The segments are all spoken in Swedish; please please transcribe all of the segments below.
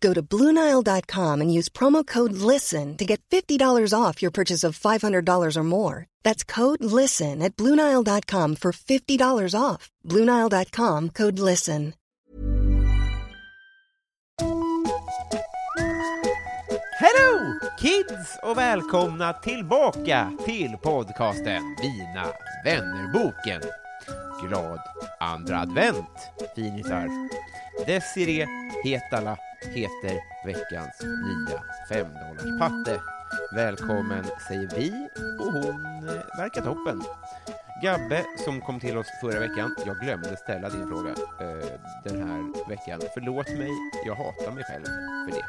Go to BlueNile.com and use promo code LISTEN to get $50 off your purchase of $500 or more. That's code LISTEN at BlueNile.com for $50 off. BlueNile.com code LISTEN. Hello kids och välkomna tillbaka till podcasten Mina vännerboken. Glad andra advent, finisar. Desiree Hetala heter veckans nya femdollarspatte. Välkommen säger vi och hon eh, verkar toppen. Gabbe som kom till oss förra veckan, jag glömde ställa din fråga eh, den här veckan. Förlåt mig, jag hatar mig själv för det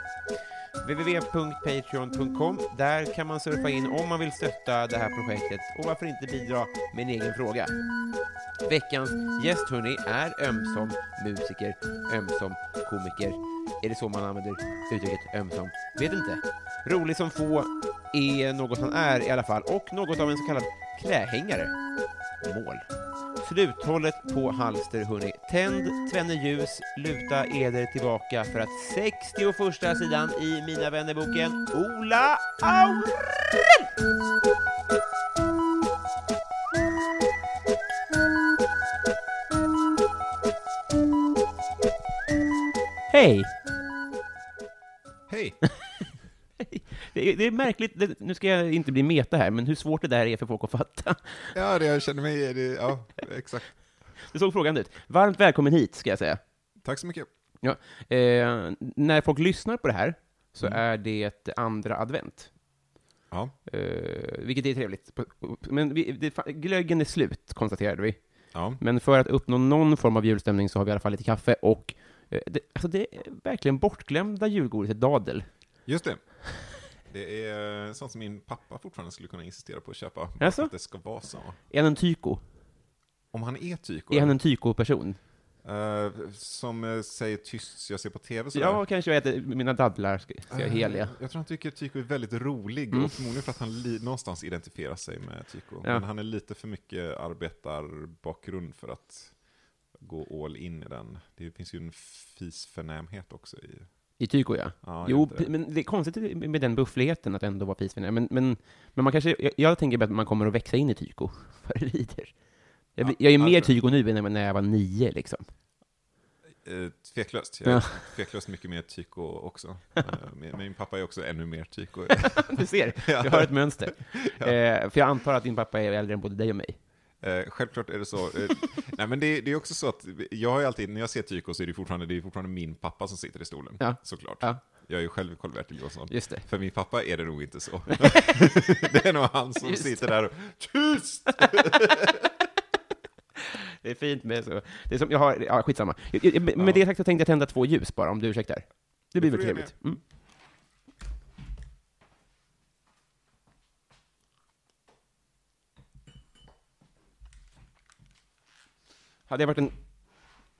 www.patreon.com. Där kan man surfa in om man vill stötta det här projektet och varför inte bidra med en egen fråga. Veckans gäst hörni, är ömsom musiker, ömsom komiker. Är det så man använder uttrycket ömsom? Vet inte. Rolig som få är något han är i alla fall och något av en så kallad klähängare. Mål. Sluthållet på halster, hörni. Tänd tvenne ljus, luta eder tillbaka för att 61 sidan i Mina vännerboken Ola Aurell! Hej! Hej! Det är, det är märkligt, det, nu ska jag inte bli meta här, men hur svårt det där är för folk att fatta. Ja, det jag känner mig, det, ja, exakt. Det såg frågan ut. Varmt välkommen hit, ska jag säga. Tack så mycket. Ja. Eh, när folk lyssnar på det här så Mm. är det andra advent. Ja, Eh, vilket är trevligt. Men vi, det, glöggen är slut, konstaterade vi. ja, Men för att uppnå någon form av julstämning så har vi i alla fall lite kaffe och det, alltså det är verkligen bortglömda julgodiset dadel. just det. Det är sånt som min pappa fortfarande skulle kunna insistera på att köpa. För att det ska vara så. Är han en tyko? Om han är tyko, Är han en tyko-person? eh, som eh, säger tyst jag ser på tv sådär. Ja, kanske jag äter mina dadlar, ska ska jag Eh, heliga. Jag tror han tycker tyko är väldigt rolig, Mm. och förmodligen för att han li- någonstans identifierar sig med tyko. Ja. Men han är lite för mycket arbetarbakgrund för att gå all in i den. Det finns ju en fisförnämhet också i... I tyko, ja. Ja, Jo, det. men det är konstigt med den buffligheten att ändå vara pisvänlig. Men, men, men man kanske, jag, jag tänker att man kommer att växa in i tyko vad det lider. Jag, Ja, jag är mer alltså. tyko nu än när jag var nio, liksom. Eh, tveklöst. Jag är Ja. tveklöst mycket mer tyko också. Eh, min, pappa är också ännu mer tyko. Du ser, Ja. jag har ett mönster. Ja. Eh, för jag antar att din pappa är äldre än både dig och mig. Eh, självklart är det så. Eh, nej, men det, det är också så att jag har alltid, när jag ser tyko så är det fortfarande, det är fortfarande min pappa som sitter i stolen. Ja. Såklart. Ja. Jag är ju själv Karl-Bertil Johansson. Det. För min pappa är det nog inte så. det är nog han som Just sitter där och tyst! Det är fint med så. Det är som, jag har, ja, skitsamma. Jag- jag- Med med det sagt så tänkte jag tända två ljus bara, om du ursäktar. Det blir Det väl trevligt. Mm. Hade jag varit en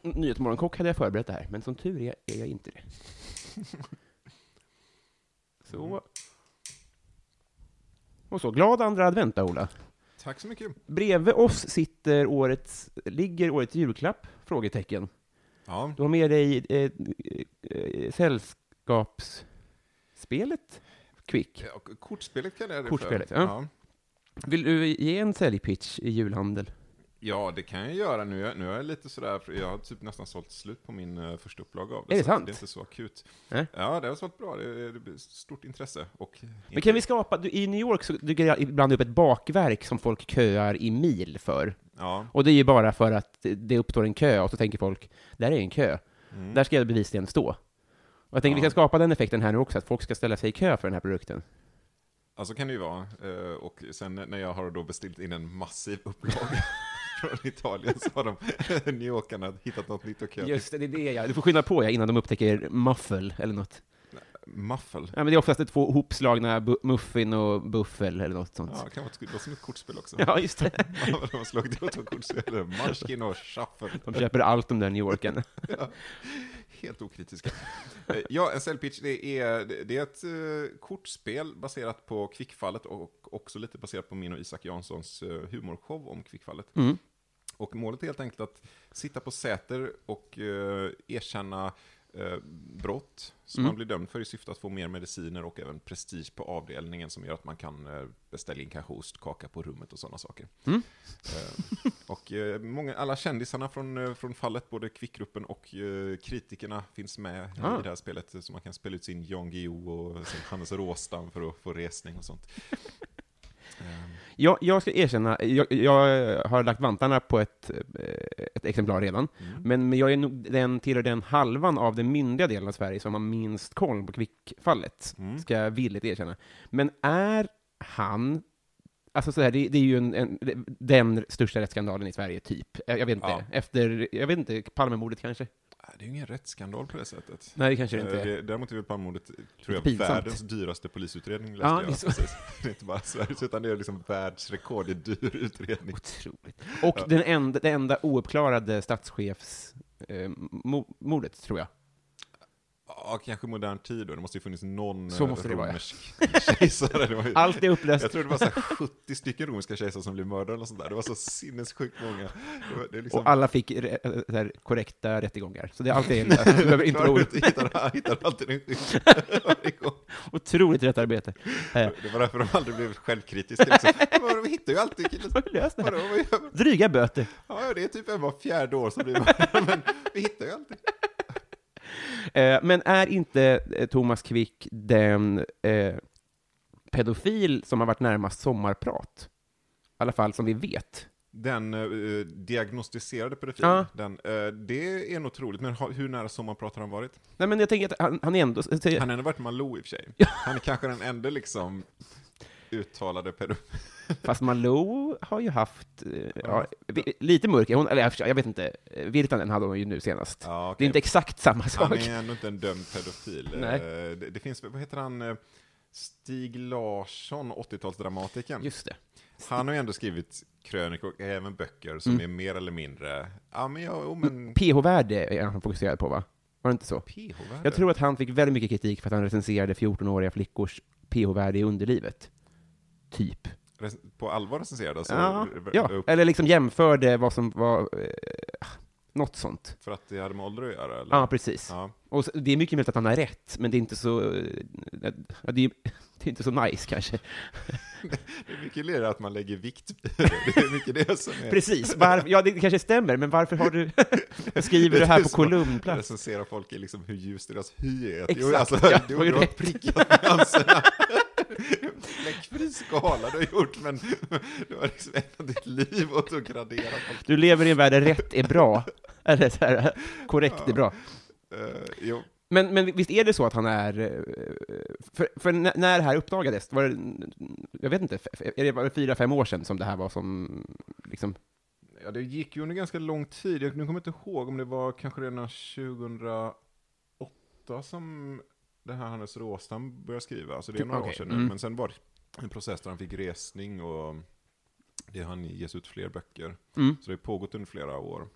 nyhetsmorgonkock hade jag förberett det här, men som tur är, är jag inte det. Så. Och så, glad andra advent då, Ola. Tack så mycket. Bredvid oss sitter årets, ligger årets julklapp? Frågetecken. Ja, Du har med dig eh, eh, sällskapsspelet Quick. och kortspelet kan jag det Kortspelet, för. ja. Vill du ge en säljpitch i julhandel? Ja, det kan jag göra nu. Jag- Nu är jag lite sådär, jag har typ nästan sålt slut på min uh, första upplaga av det. Är det sant? Det är inte så akut. Nej. Ja, det har sålt bra. Det, det blir stort intresse. Och Men kan vi skapa, du, i New York så dyker det ibland upp ett bakverk som folk köar i mil för. Ja. Och det är ju bara för att det- uppstår en kö, och så tänker folk, där är en kö. Mm. Där ska jag bevisligen stå. Och jag tänker vi Ja. ska skapa den effekten här nu också, att folk ska ställa sig i kö för den här produkten. Ja, så kan det ju vara. Eh, Och sen när jag har då beställt in en massiv upplaga från Italien så har de New Yorkarna hittat något nytt att köpa. Just det, det är det ja. Du får skynda på ja, innan de upptäcker muffel eller något. Muffel. Ja, men det är oftast två ihopslagna bu- muffin och buffel eller något sånt. Ja, det kan vara ett, som ett kortspel också. Ja, just det. De har slagit ihop två kortspel. Munchkin och Shuffle. De köper allt de där New Yorken. Ja, helt okritiska. Ja, en cellpitch, det är, det är ett eh, kortspel baserat på Kvickfallet och också lite baserat på min och Isak Janssons eh, humorshow om Kvickfallet. Mm. Och målet är helt enkelt att sitta på Säter och eh, erkänna eh, brott som Mm. man blir dömd för i syfte att få mer mediciner och även prestige på avdelningen som gör att man kan eh, beställa in kanske ostkaka på rummet och sådana saker. Mm. Eh, och eh, många, alla kändisarna från, eh, från fallet, både Kvickgruppen och kritikerna finns med Ah. i det här spelet. Så man kan spela ut sin Jan Guillou och sin Hannes Råstam för att få resning och sånt. Eh, Jag, jag ska erkänna, jag, jag har lagt vantarna på ett, eh, ett exemplar redan, mm. men, men jag är nog den, tillhör den halvan av den myndiga delen av Sverige som har minst koll på Kvickfallet, Mm. ska jag villigt erkänna. Men är han, alltså så här, det, det är ju en, en, den största rättsskandalen i Sverige, typ. Jag, jag vet inte, Ja. efter, jag vet inte, Palmemordet kanske? Det är ju ingen rättsskandal på det sättet. Nej, det kanske det inte Eh, är. det- Däremot är väl Palmemordet, tror jag, pinsamt. världens dyraste polisutredning läste Ja, jag. det är. Det är inte bara Sveriges, utan det är liksom världsrekord i dyr utredning. Otroligt. Och Ja. den enda, det enda ouppklarade statschefsmordet, mordet, tror jag. Ja, kanske modern tid då. Det måste ju funnits någon Så eh, måste det vara, ja. romersk kejsare. Det ju, Allt är upplöst. jag tror det var så här 70 stycken romerska kejsare som blev mördade och sånt där. Det var så sinnessjukt många. Det var, det liksom, Och alla fick re- så här, korrekta rättegångar. Så det är alltid, du behöver inte vara orolig. hittar, hittar alltid en. Otroligt rätt arbete. Eh, Det var därför de aldrig blev självkritiska. Liksom. Vi hittar ju alltid man? Dryga böter. Ja, ja, det är typ en var fjärde år som blir mördad, men vi hittar ju alltid. Eh, men är inte eh, Thomas Quick den eh, pedofil som har varit närmast sommarprat? I alla fall som vi vet. Den eh, diagnostiserade pedofilen, Ja. den, eh, det är nog troligt, men hur nära sommarprat har han varit? Nej, men jag tänker att han, han är ändå... Han har ändå varit Malou i och för sig. Han är kanske den enda liksom uttalade pedofil. Fast Malou har ju haft eh, ja, lite mörker. Hon, eller jag vet inte, Virtanen hade hon ju nu senast. Ja, Det okej. är inte exakt samma Han sak. är ändå inte en dömd pedofil. Nej. Eh, Det, det finns, vad heter han, eh, Stig Larsson, 80-talsdramatikern. Just det. Han har ju ändå skrivit krönikor och även böcker som Mm. är mer eller mindre, ja men ja, oh, men PH-värde är han fokuserad på, va? Var det inte så? PH-värde. Jag tror att han fick väldigt mycket kritik för att han recenserade 14-åriga flickors PH-värde i underlivet. Typ. På allvar recenserade alltså? Ja, ja. eller liksom jämförde vad som var... Eh, något sånt. För att det hade med ålder att göra? Eller? Ja, precis. Ja. Och så, det är mycket möjligt att han har rätt, men det är inte så... eh, det, är, det är inte så nice, kanske. Det är mycket det att man lägger vikt det. Är mycket det som är... Precis. Var, ja, det kanske stämmer, men varför har du... skriver du här på kolumnplats? Recensera folk i liksom hur ljus deras hy är. Exakt, Jo, alltså, ja, du, har prickat nyanserna. Fläckfri skala du har gjort, men du har liksom ägnat ditt liv åt att gradera folk. Du lever i en värld där rätt är bra. Eller så här, korrekt är bra. Uh, Men, men visst är det så att han är... eh, För, för när det här uppdagades, var det, jag vet inte, är det fyra, fem år sedan som det här var som, liksom, ja, det gick ju under ganska lång tid. Jag nu kommer inte ihåg om det var kanske redan 2008 som det här Hannes Råstam började skriva. Alltså det är några år Okej, sedan nu. mm. Men sen var det en process där han fick resning och det han ges ut fler böcker. mm. Så det har pågått under flera år.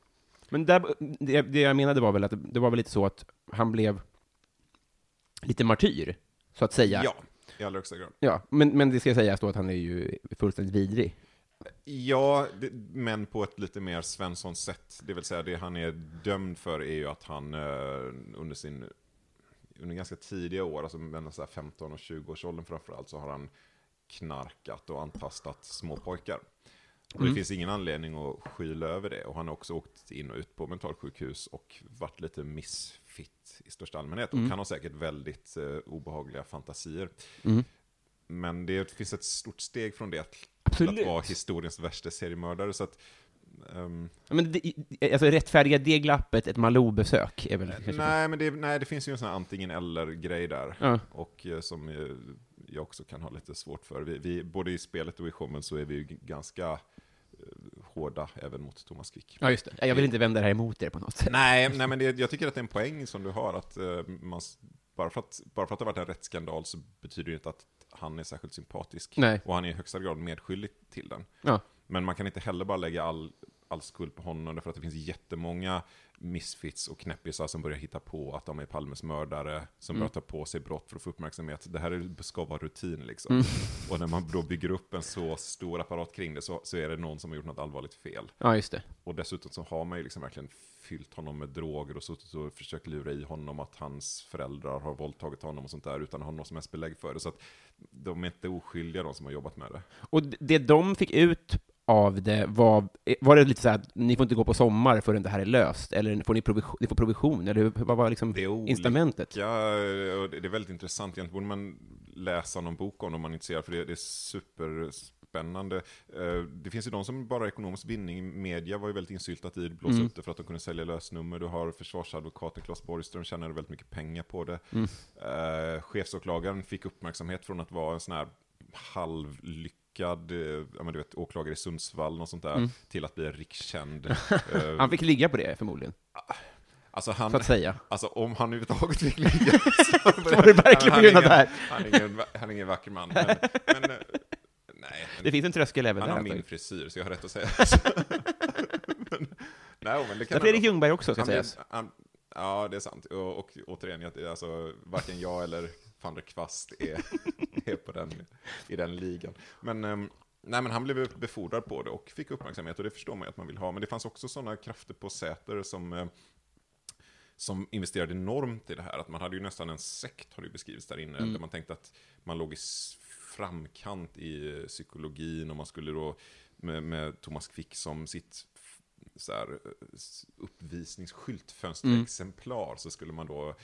Men där, det, det jag menade var väl att det, det var väl lite så att han blev lite martyr, så att säga. Ja, i allra högsta grad. Ja, men, men det ska sägas då att han är ju fullständigt vidrig. Ja, det, men på ett lite mer Svensson sätt. Det vill säga, det han är dömd för är ju att han eh, under sin under ganska tidiga år, alltså mellan så här 15 och 20 års åldern framförallt, så har han knarkat och antastat små pojkar. Och det finns ingen anledning att skyla över det. Och han har också åkt in och ut på mentalsjukhus och varit lite missfit i största allmänhet. Och kan ha säkert väldigt eh, obehagliga fantasier. Men det finns ett stort steg från det till att vara historiens värsta seriemördare. Så att, Ja, Men det, alltså rättfärdiga det glappet, ett Malou-besök, är väl nej, men det, nej, det finns ju en sån här antingen eller-grej där. Ja. Och eh, som jag också kan ha lite svårt för. Vi, vi, både i spelet och i showen så är vi ju ganska eh, hårda även mot Thomas Quick. Ja, just det. Jag vill inte vända det här emot er på något sätt. Nej, nej men det, jag tycker att det är en poäng som du har, att eh, man, bara, för att bara för att det har varit en rättsskandal så betyder det inte att han är särskilt sympatisk. Nej. Och han är i högsta grad medskyldig till den. Ja. Men man kan inte heller bara lägga all, all skuld på honom, därför att det finns jättemånga misfits och knäppisar som börjar hitta på att de är Palmes mördare, som börjar ta på sig brott för att få uppmärksamhet. Det här är, ska vara rutin liksom. Och när man då bygger upp en så stor apparat kring det så, så är det någon som har gjort något allvarligt fel. ja, just det. Och dessutom så har man ju liksom verkligen fyllt honom med droger och suttit och försökt lura i honom att hans föräldrar har våldtagit honom och sånt där utan att ha något som helst belägg för det. Så att de är inte oskyldiga de som har jobbat med det. Och det de fick ut av det var, var det lite så här att ni får inte gå på sommar förrän det här är löst? Eller får ni, provision, ni får provision? Eller vad var liksom incitamentet? Ja, det är väldigt intressant. Egentligen borde man läsa någon bok om det om man är intresserad, för det, det är superspännande. Eh, Det finns ju de som bara har ekonomisk vinning. Media var ju väldigt insyltat i det, blåsa upp det för att de kunde sälja lösnummer. Du har försvarsadvokaten Claes Borgström, tjänade väldigt mycket pengar på det. Eh, chefsåklagaren fick uppmärksamhet från att vara en sån här halvlyckad eh, ja, men du vet, åklagare i Sundsvall och sånt där, till att bli rikskänd. eh, Han fick ligga på det förmodligen, alltså han, så att säga. Alltså om han överhuvudtaget fick ligga så var det verkligen på Han grund av det här. Han är ingen, han är ingen vacker man. Men, men eh, nej, Det finns en tröskel även han har där. min alltså. frisyr så jag har rätt att säga men, nej, men det kan är Fredrik han- Ljungberg också, ska han sägas. han- Ja, det är sant. Och, och återigen, jag- alltså, varken jag eller van der Kvast är, är på den, i den ligan. Men, ehm, nej, men han blev befordrad på det och fick uppmärksamhet och det förstår man ju att man vill ha. Men det fanns också sådana krafter på Säter som eh, som investerade enormt i det här. Att man hade ju nästan en sekt, har det ju beskrivits där inne, där man tänkte att man låg i framkant i eh, psykologin och man skulle då med, med Thomas Quick som sitt så här, eh, uppvisningsskyltfönsterexemplar så skulle man då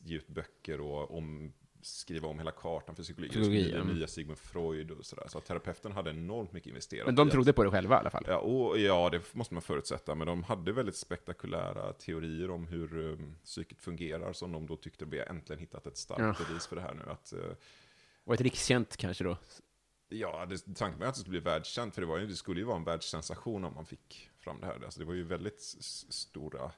ge ut böcker och om, skriva om hela kartan för psykologi. Psykologi, Psykologi ja. nya Sigmund Freud och sådär. Så terapeuten hade enormt mycket investerat Men de trodde på det själva i alla fall. Ja, och, ja, det måste man förutsätta. Men de hade väldigt spektakulära teorier om hur um, psyket fungerar, som de då tyckte vi äntligen hittat ett starkt Ja. bevis för det här nu. Att, eh, Och ett rikskänt kanske då. ja, det, tanken var att det skulle bli världskänt, för det, var ju, det skulle ju vara en världssensation om man fick fram det här. Alltså, det var ju väldigt stora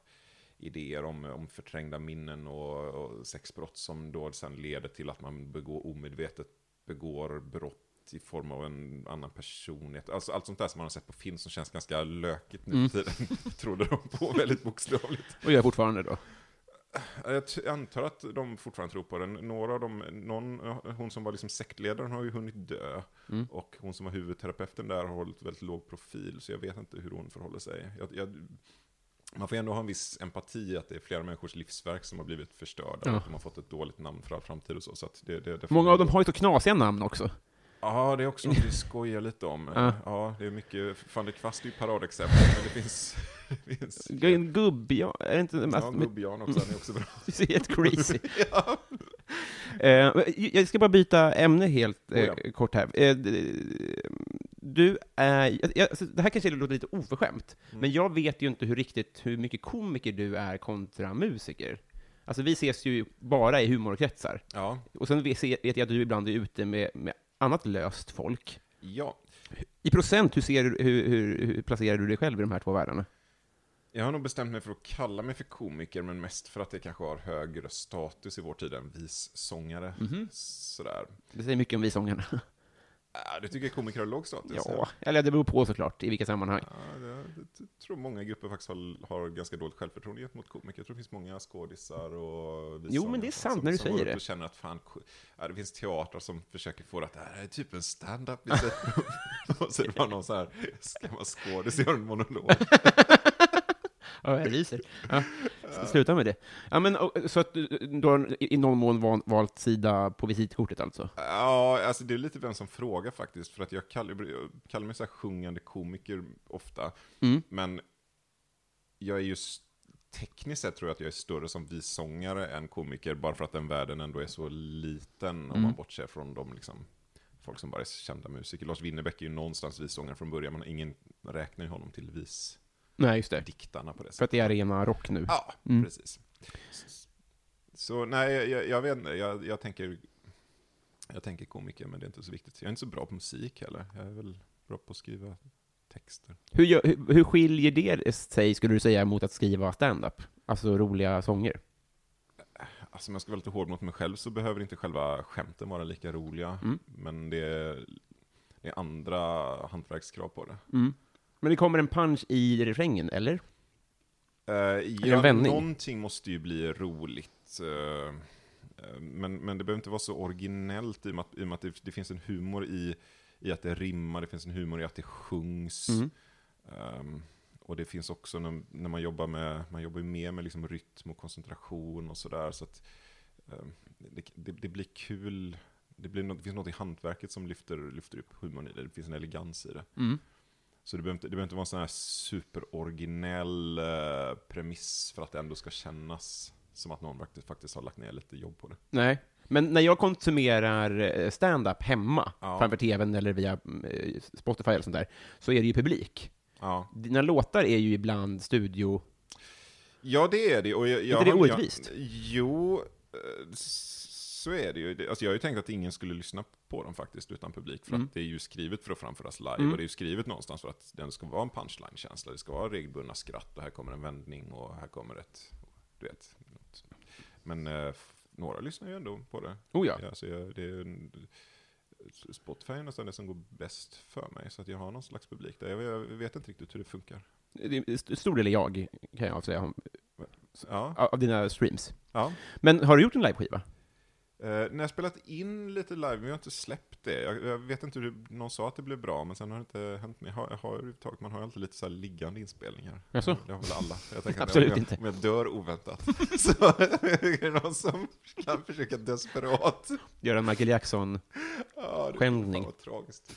idéer om, om förträngda minnen och, och sexbrott som då sen leder till att man begår, omedvetet begår brott i form av en annan personlighet. Alltså allt sånt där som man har sett på film som känns ganska lökigt nu för tiden. Trodde de på väldigt bokstavligt. Och gör fortfarande då. Jag antar att de fortfarande tror på den. Några av dem, någon, hon som var liksom sektledaren har ju hunnit dö. Och hon som var huvudterapeuten där har hållit väldigt låg profil, så jag vet inte hur hon förhåller sig. Jag, jag, man får ändå ha en viss empati att det är flera människors livsverk som har blivit förstörda. Ja. Och de har fått ett dåligt namn för all framtid och så. så det, det, det Många man av dem har ju så knasiga namn också. Ja, det är också något vi skojar lite om. Ja. Ja, det är mycket, van der Kvast är ju paradexempel, men det finns... det finns Gubb, ja, är det inte... ja, Gubb-Jan också, han är också bra. Det är helt crazy. Eh, jag ska bara byta ämne helt eh, Oh ja. kort här. Eh, du är, alltså, det här kanske låter lite oförskämt, Mm. men jag vet ju inte hur riktigt hur mycket komiker du är kontra musiker. Alltså vi ses ju bara i humorkretsar, Ja, och sen vet jag att du ibland är ute med, med annat löst folk. ja. I procent, hur, ser du, hur, hur, hur placerar du dig själv i de här två världarna? Jag har nog bestämt mig för att kalla mig för komiker, men mest för att det kanske har högre status i vår tid än vissångare. Mhm. Sådär. Det säger mycket om visångarna. Äh, du tycker komiker har låg status? Ja, eller det beror på såklart, i vilka sammanhang. Ja, jag tror många grupper faktiskt har, har ganska dåligt självförtroende gentemot komiker. Jag tror det finns många skådisar och Jo, men det är sant när du som säger det. känner att fan, ja, det finns teatrar som försöker få det att det här är typ en stand-up och så är det bara någon så här, ska man skådis gör en monolog. Ja, jag ryser. Ja. sluta med det. Ja, men, och, så att du har i någon mån val- valt sida på visitkortet alltså? Ja, alltså det är lite vem som frågar faktiskt, för att jag kallar, jag kallar mig så här sjungande komiker ofta, Mm. men jag är just tekniskt sett tror jag att jag är större som vissångare än komiker, bara för att den världen ändå är så liten, om Mm. man bortser från de liksom, folk som bara är kända musiker. Lars Winnerbäck är ju någonstans vissångare från början, men ingen räknar ju honom till Nej, just det. visdiktarna på det För sättet. att det är arena rock nu. Ja, Mm. precis. Så nej, jag, jag vet inte, jag, jag tänker jag tänker komiker, men det är inte så viktigt. Jag är inte så bra på musik heller. Jag är väl bra på att skriva texter. Hur, gör- hur, hur skiljer det sig, skulle du säga, mot att skriva stand-up? Alltså roliga sånger? Alltså om jag ska vara lite hård mot mig själv så behöver inte själva skämten vara lika roliga. Mm. Men det är, det är andra hantverkskrav på det. Mm. Men det kommer en punch i refrängen, eller? Uh, en ja, vändning? någonting måste ju bli roligt. eh, men, men det behöver inte vara så originellt i och med att, i och med att det, det finns en humor i, i att det rimmar, det finns en humor i att det sjungs. Mm. Ehm, och det finns också när, när man jobbar med, man jobbar ju mer med liksom rytm och koncentration och sådär. Så att ehm, det, det, det blir kul. Det, blir något, det finns något i hantverket som lyfter, lyfter upp humorn i det. Det finns en elegans i det. Mm. Så det behöver inte, det behöver inte vara en sån här superoriginell eh, premiss för att det ändå ska kännas som att någon faktiskt, faktiskt har lagt ner lite jobb på det. Nej. Men när jag konsumerar eh, stand-up hemma, Ja. framför tvn eller via eh, Spotify eller sånt där, så är det ju publik. Ja, Dina låtar är ju ibland studio... ja det är det. Och jag, jag, inte det orättvist? Jo, så är det ju. Alltså jag har ju tänkt att ingen skulle lyssna på dem faktiskt utan publik. För Mm. att det är ju skrivet för att framföras live. Mm. Och det är ju skrivet någonstans för att det ska vara en punchline-känsla. Det ska vara regelbundna skratt och här kommer en vändning och här kommer ett, du vet. något. Men eh, några lyssnar ju ändå på det. Oh ja. Ja, så jag, det är, en- Spotify är nästan det som går bäst för mig, så att jag har någon slags publik där. Jag, jag vet inte riktigt hur det funkar. Det stor del är jag, kan jag avslöja, om- Ja, av dina streams. ja. Men har du gjort en liveskiva? Eh, när jag spelat in lite live, men jag har inte släppt det. Jag, jag vet inte hur det, någon sa att det blev bra, men sen har det inte hänt. Jag har, har överhuvudtaget, man har ju alltid lite så här liggande inspelningar. Jaså? Det har väl alla. Jag tänker Absolut jag, inte. Om jag dör oväntat, så är det någon som kan försöka desperat Göra en Michael Jackson? Ja, det vad tragiskt.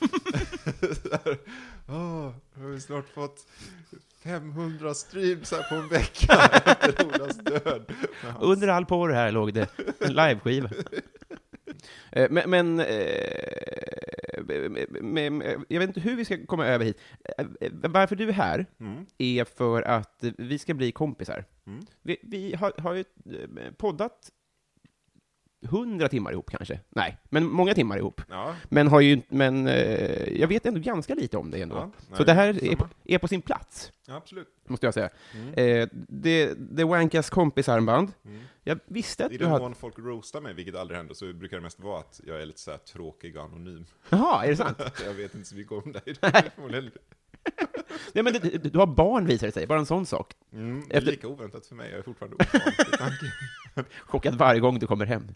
Nu har vi snart fått 500 streams här på en vecka efter Olas död. Under all porr här låg det en liveskiva. Eh, Men, men eh, med, jag vet inte hur vi ska komma över hit. Eh, Varför du är här Mm, är för att vi ska bli kompisar. mm. Vi, vi har, har ju eh, poddat hundra timmar ihop kanske. Nej, men många timmar ihop. Ja, Men, har ju, men eh, jag vet ändå ganska lite om dig ändå. ja, Så nej, det här är, är på sin plats, Ja, absolut. måste jag säga. Mm. Eh, det, det Wankas kompisarmband. Mm. Jag visste att I du den hade... mån folk roastar mig, vilket aldrig händer, så brukar det mest vara att jag är lite så här tråkig och anonym. Jaha, är det sant? jag vet inte så mycket om dig. Nej, men du, du har barn visar det sig, bara en sån sak. Mm, det är Efter- lika oväntat för mig, jag är fortfarande ovan. Chockad varje gång du kommer hem.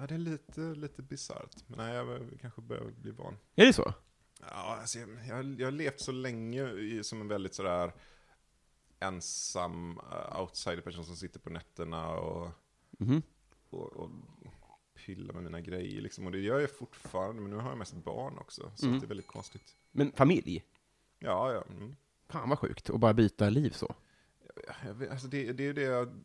Ja, det är lite, lite bisarrt. Men nej, jag kanske börjar bli van. Är det så? Ja, alltså, jag, jag, jag har levt så länge i, som en väldigt sådär ensam uh, outsider-person som sitter på nätterna och, Mhm. och, och pillar med mina grejer. Liksom. Och det gör jag fortfarande, men nu har jag mest barn också. Så Mm. det är väldigt konstigt. Men familj? Ja, ja. Mm. Fan vad sjukt, att bara byta liv så. Jag vet, alltså det, det är ju det jag,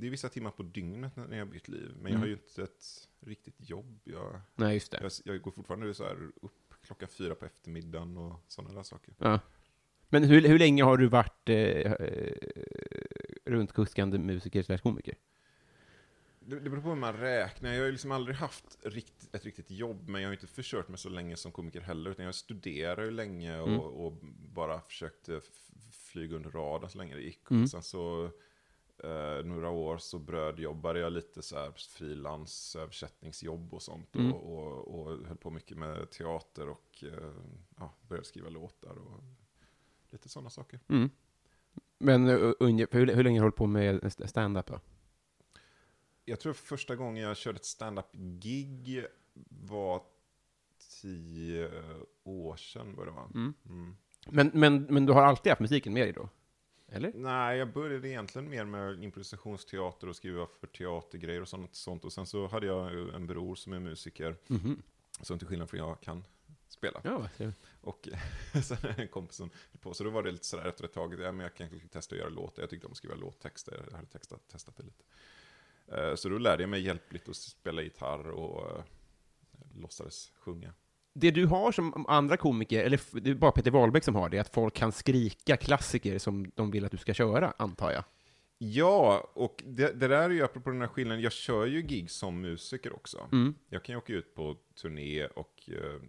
Det är vissa timmar på dygnet när jag har bytt liv. Men jag har Mm. ju inte ett riktigt jobb. Jag, Nej, just det. jag, jag går fortfarande så här upp klockan fyra på eftermiddagen och sådana där saker. Ja. Men hur, hur länge har du varit eh, eh, runtkuskande musiker slash komiker? Det, det beror på hur man räknar. Jag har ju liksom aldrig haft rikt, ett riktigt jobb, men jag har ju inte försökt mig så länge som komiker heller. Utan jag studerade ju länge och, Mm. och bara försökte f- flyga under radarn så länge det gick. Mm. Och sen så, eh, några år så brödjobbade jag lite så här frilans, översättningsjobb och sånt. Mm. Och, och, och höll på mycket med teater och eh, ja, började skriva låtar och lite sådana saker. Mm. Men uh, ungefär, hur, hur länge har du hållit på med st- stand-up då? Jag tror första gången jag körde ett stand-up-gig var tio år sedan vad det var. Mm. Mm. Men, men, men du har alltid haft musiken med dig då? Eller? Nej, jag började egentligen mer med improvisationsteater och skriva för teatergrejer och sånt. sånt. Och sen så hade jag en bror som är musiker, Mhm. som till skillnad från jag kan spela. Ja, trevligt. Och sen är en kompis som höll på, så då var det lite sådär efter ett tag, ja, men jag skulle testa att göra låtar. Jag tyckte om att skriva låttexter, jag hade testat, testat det lite. Eh, Så då lärde jag mig hjälpligt att spela gitarr och eh, låtsades sjunga. Det du har som andra komiker, eller det är bara Peter Wahlbeck som har det, är att folk kan skrika klassiker som de vill att du ska köra, antar jag. Ja, och det, det där är ju apropå den här skillnaden, jag kör ju gig som musiker också. Mm. Jag kan ju åka ut på turné och eh,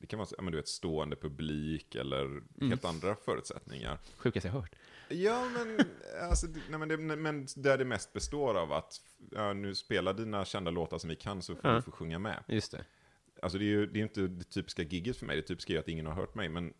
det kan vara ja, men du vet, stående publik eller Mm. helt andra förutsättningar. Sjukaste jag hört. Ja, men, alltså, det- nej, men, det, men där det mest består av att ja, nu spela dina kända låtar som vi kan så får Ja. du få sjunga med. Just det. Alltså det är ju det är inte det typiska gigget för mig, det typiska är att ingen har hört mig, men,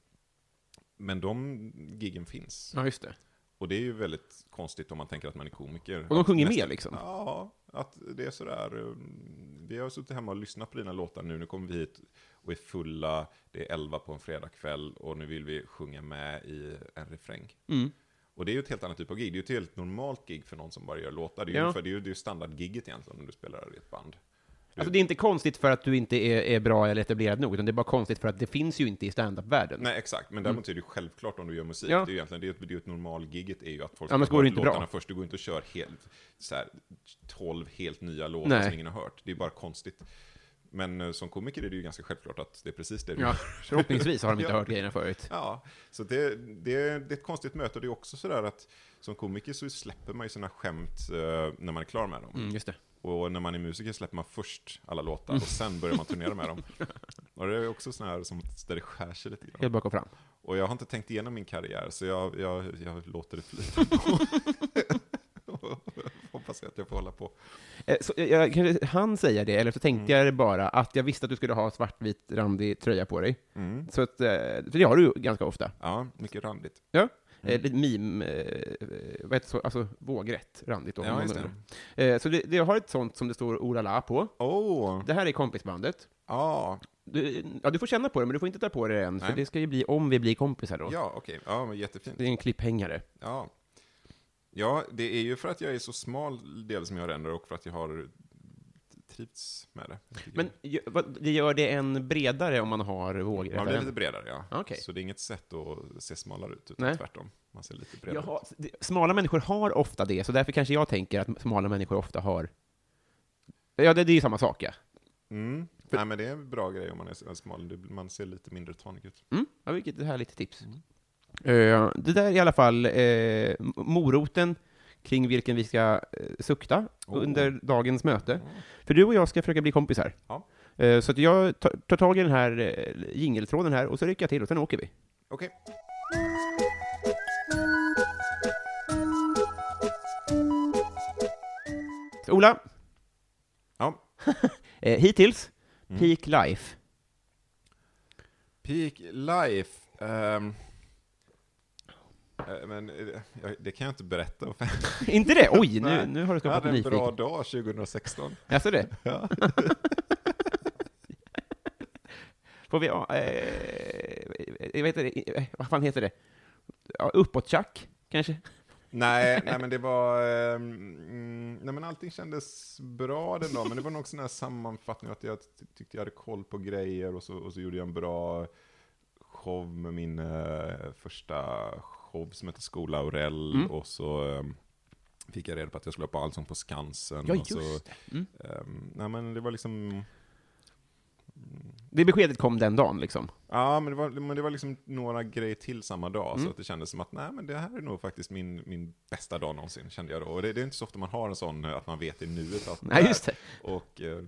men de giggen finns. Ja, just det. Och det är ju väldigt konstigt om man tänker att man är komiker. Och de sjunger Nästan- med liksom? Ja, att det är sådär. um, Vi har suttit hemma och lyssnat på dina låtar nu, nu kommer vi hit och är fulla, det är elva på en fredagkväll och nu vill vi sjunga med i en refräng. Mm. Och det är ju ett helt annat typ av gig, det är ju ett helt normalt gig för någon som bara gör låtar. Det är ju Ja. ungefär- det är ju, det är ju standardgigget egentligen om du spelar i ett band. Alltså det är inte konstigt för att du inte är, är bra eller etablerad nog, utan det är bara konstigt för att det finns ju inte i standup-världen. Nej, exakt. Men däremot är det ju självklart om du gör musik. Ja. Det är ju egentligen, det är, det är ett normalgigget är ju att folk Annars ska går det inte bra. låtarna först. Du går inte och kör helt, så här, 12 helt nya låtar som ingen har hört. Det är bara konstigt. Men eh, som komiker är det ju ganska självklart att det är precis det du Ja, förhoppningsvis har de inte Ja. hört grejerna förut. Ja, så det, det, det är ett konstigt möte och det är också sådär att som komiker så släpper man ju sina skämt eh, när man är klar med dem. Mm, just det. Och när man är musiker släpper man först alla låtar och sen börjar man turnera med dem. Och det är också sån här som, där det skär sig lite grann. Helt bak och fram. Och jag har inte tänkt igenom min karriär, så jag, jag, jag låter det flyta på. Hoppas att jag får hålla på. Eh, Så, jag, jag, kanske han säga det, eller så tänkte jag bara att jag visste att du skulle ha svartvit randig tröja på dig. Mm. Så att, eh, för det har du ju ganska ofta. Ja, mycket randigt. Ja. Mm. Eh, meme, eh, vad heter så, alltså vågrätt, randigt. då, Ja, det. Eh, så det, det har ett sånt som det står Orala på. Åh! Det här är kompisbandet. Ja, Du, ja, du får känna på det, men du får inte ta på det än, för Nej. det ska ju bli om vi blir kompisar då. ja okej. Ja, men jättefint. Det är en klipphängare. Ja. ja, det är ju för att jag är så smal del som jag ränder och för att jag har trivts med det. Men det gör det en bredare om man har vågrätt? Man blir lite bredare, ja. Okej. Så det är inget sätt att se smalare ut, utan Nej. tvärtom. Man ser lite bredare Jaha, ut. smala människor har ofta det, så därför kanske jag tänker att smala människor ofta har... Ja, det, det är ju samma sak, ja. Mm. Nej, men det är en bra grej om man är smal. Man ser lite mindre tanig ut. Mm, ja vilket härligt tips. Mm. Eh, det där är i alla fall m- moroten kring vilken vi ska eh, sukta Oh. under dagens möte. Mm. För du och jag ska försöka bli kompisar. Ja. Eh, så att jag tar, tag i den här eh, jingeltråden här och så rycker jag till och sen åker vi. Okej. Så, Ola, Ja. hittills, Mm. Peak Life. Peak Life. eh, men eh, jag- det kan jag inte berätta. Inte det? Oj, nu, nu har du Jag skapat hade en en bra nyfiken. dag 2016. Alltså det? Ja. Får vi, eh, jag vet inte, eh, vad fan heter det? Ja, uppåt-tjack, kanske? nej, nej, men det var... mm, nej, men allting kändes bra den dagen, men det var nog sån här sammanfattning att jag ty- tyckte jag hade koll på grejer och så, och så gjorde jag en bra show med min eh, första show som heter Skola Aurell Mm. och så ehm, fick jag reda på att jag skulle vara på Allsång på Skansen. Ja, och just så, det. Mm. ehm, nej, men det var liksom... Det beskedet kom den dagen, liksom. Ja, men det, var, men det var liksom några grejer till samma dag, Mm. så att det kändes som att nej, men det här är nog faktiskt min, min bästa dag någonsin, kände jag då. Och det, det är inte så ofta man har en sån, eh, att man vet i nuet att Nej, just det. Och eh,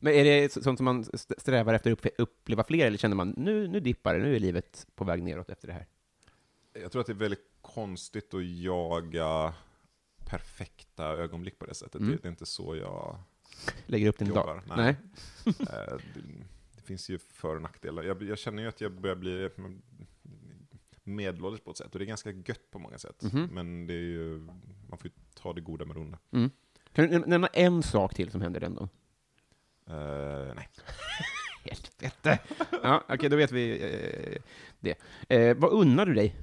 Men är det så- sånt som man st- strävar efter att upp- uppleva fler, eller känner man nu, nu dippar det, nu är livet på väg neråt efter det här? Jag tror att det är väldigt konstigt att jaga perfekta ögonblick på det sättet. Mm. Det, det är inte så jag Lägger upp din dag? jobbar. Nej. Eh, det, det finns ju för och nackdelar. Jag, jag känner ju att jag börjar bli medelålders på ett sätt, och det är ganska gött på många sätt. Mhm. Men det är ju, man får ju ta det goda med det onda. Mm. Kan du näm- nämna en sak till som händer den dagen? Eh, nej. Helvete! ja, okej, då vet vi eh, det. Eh, vad unnar du dig?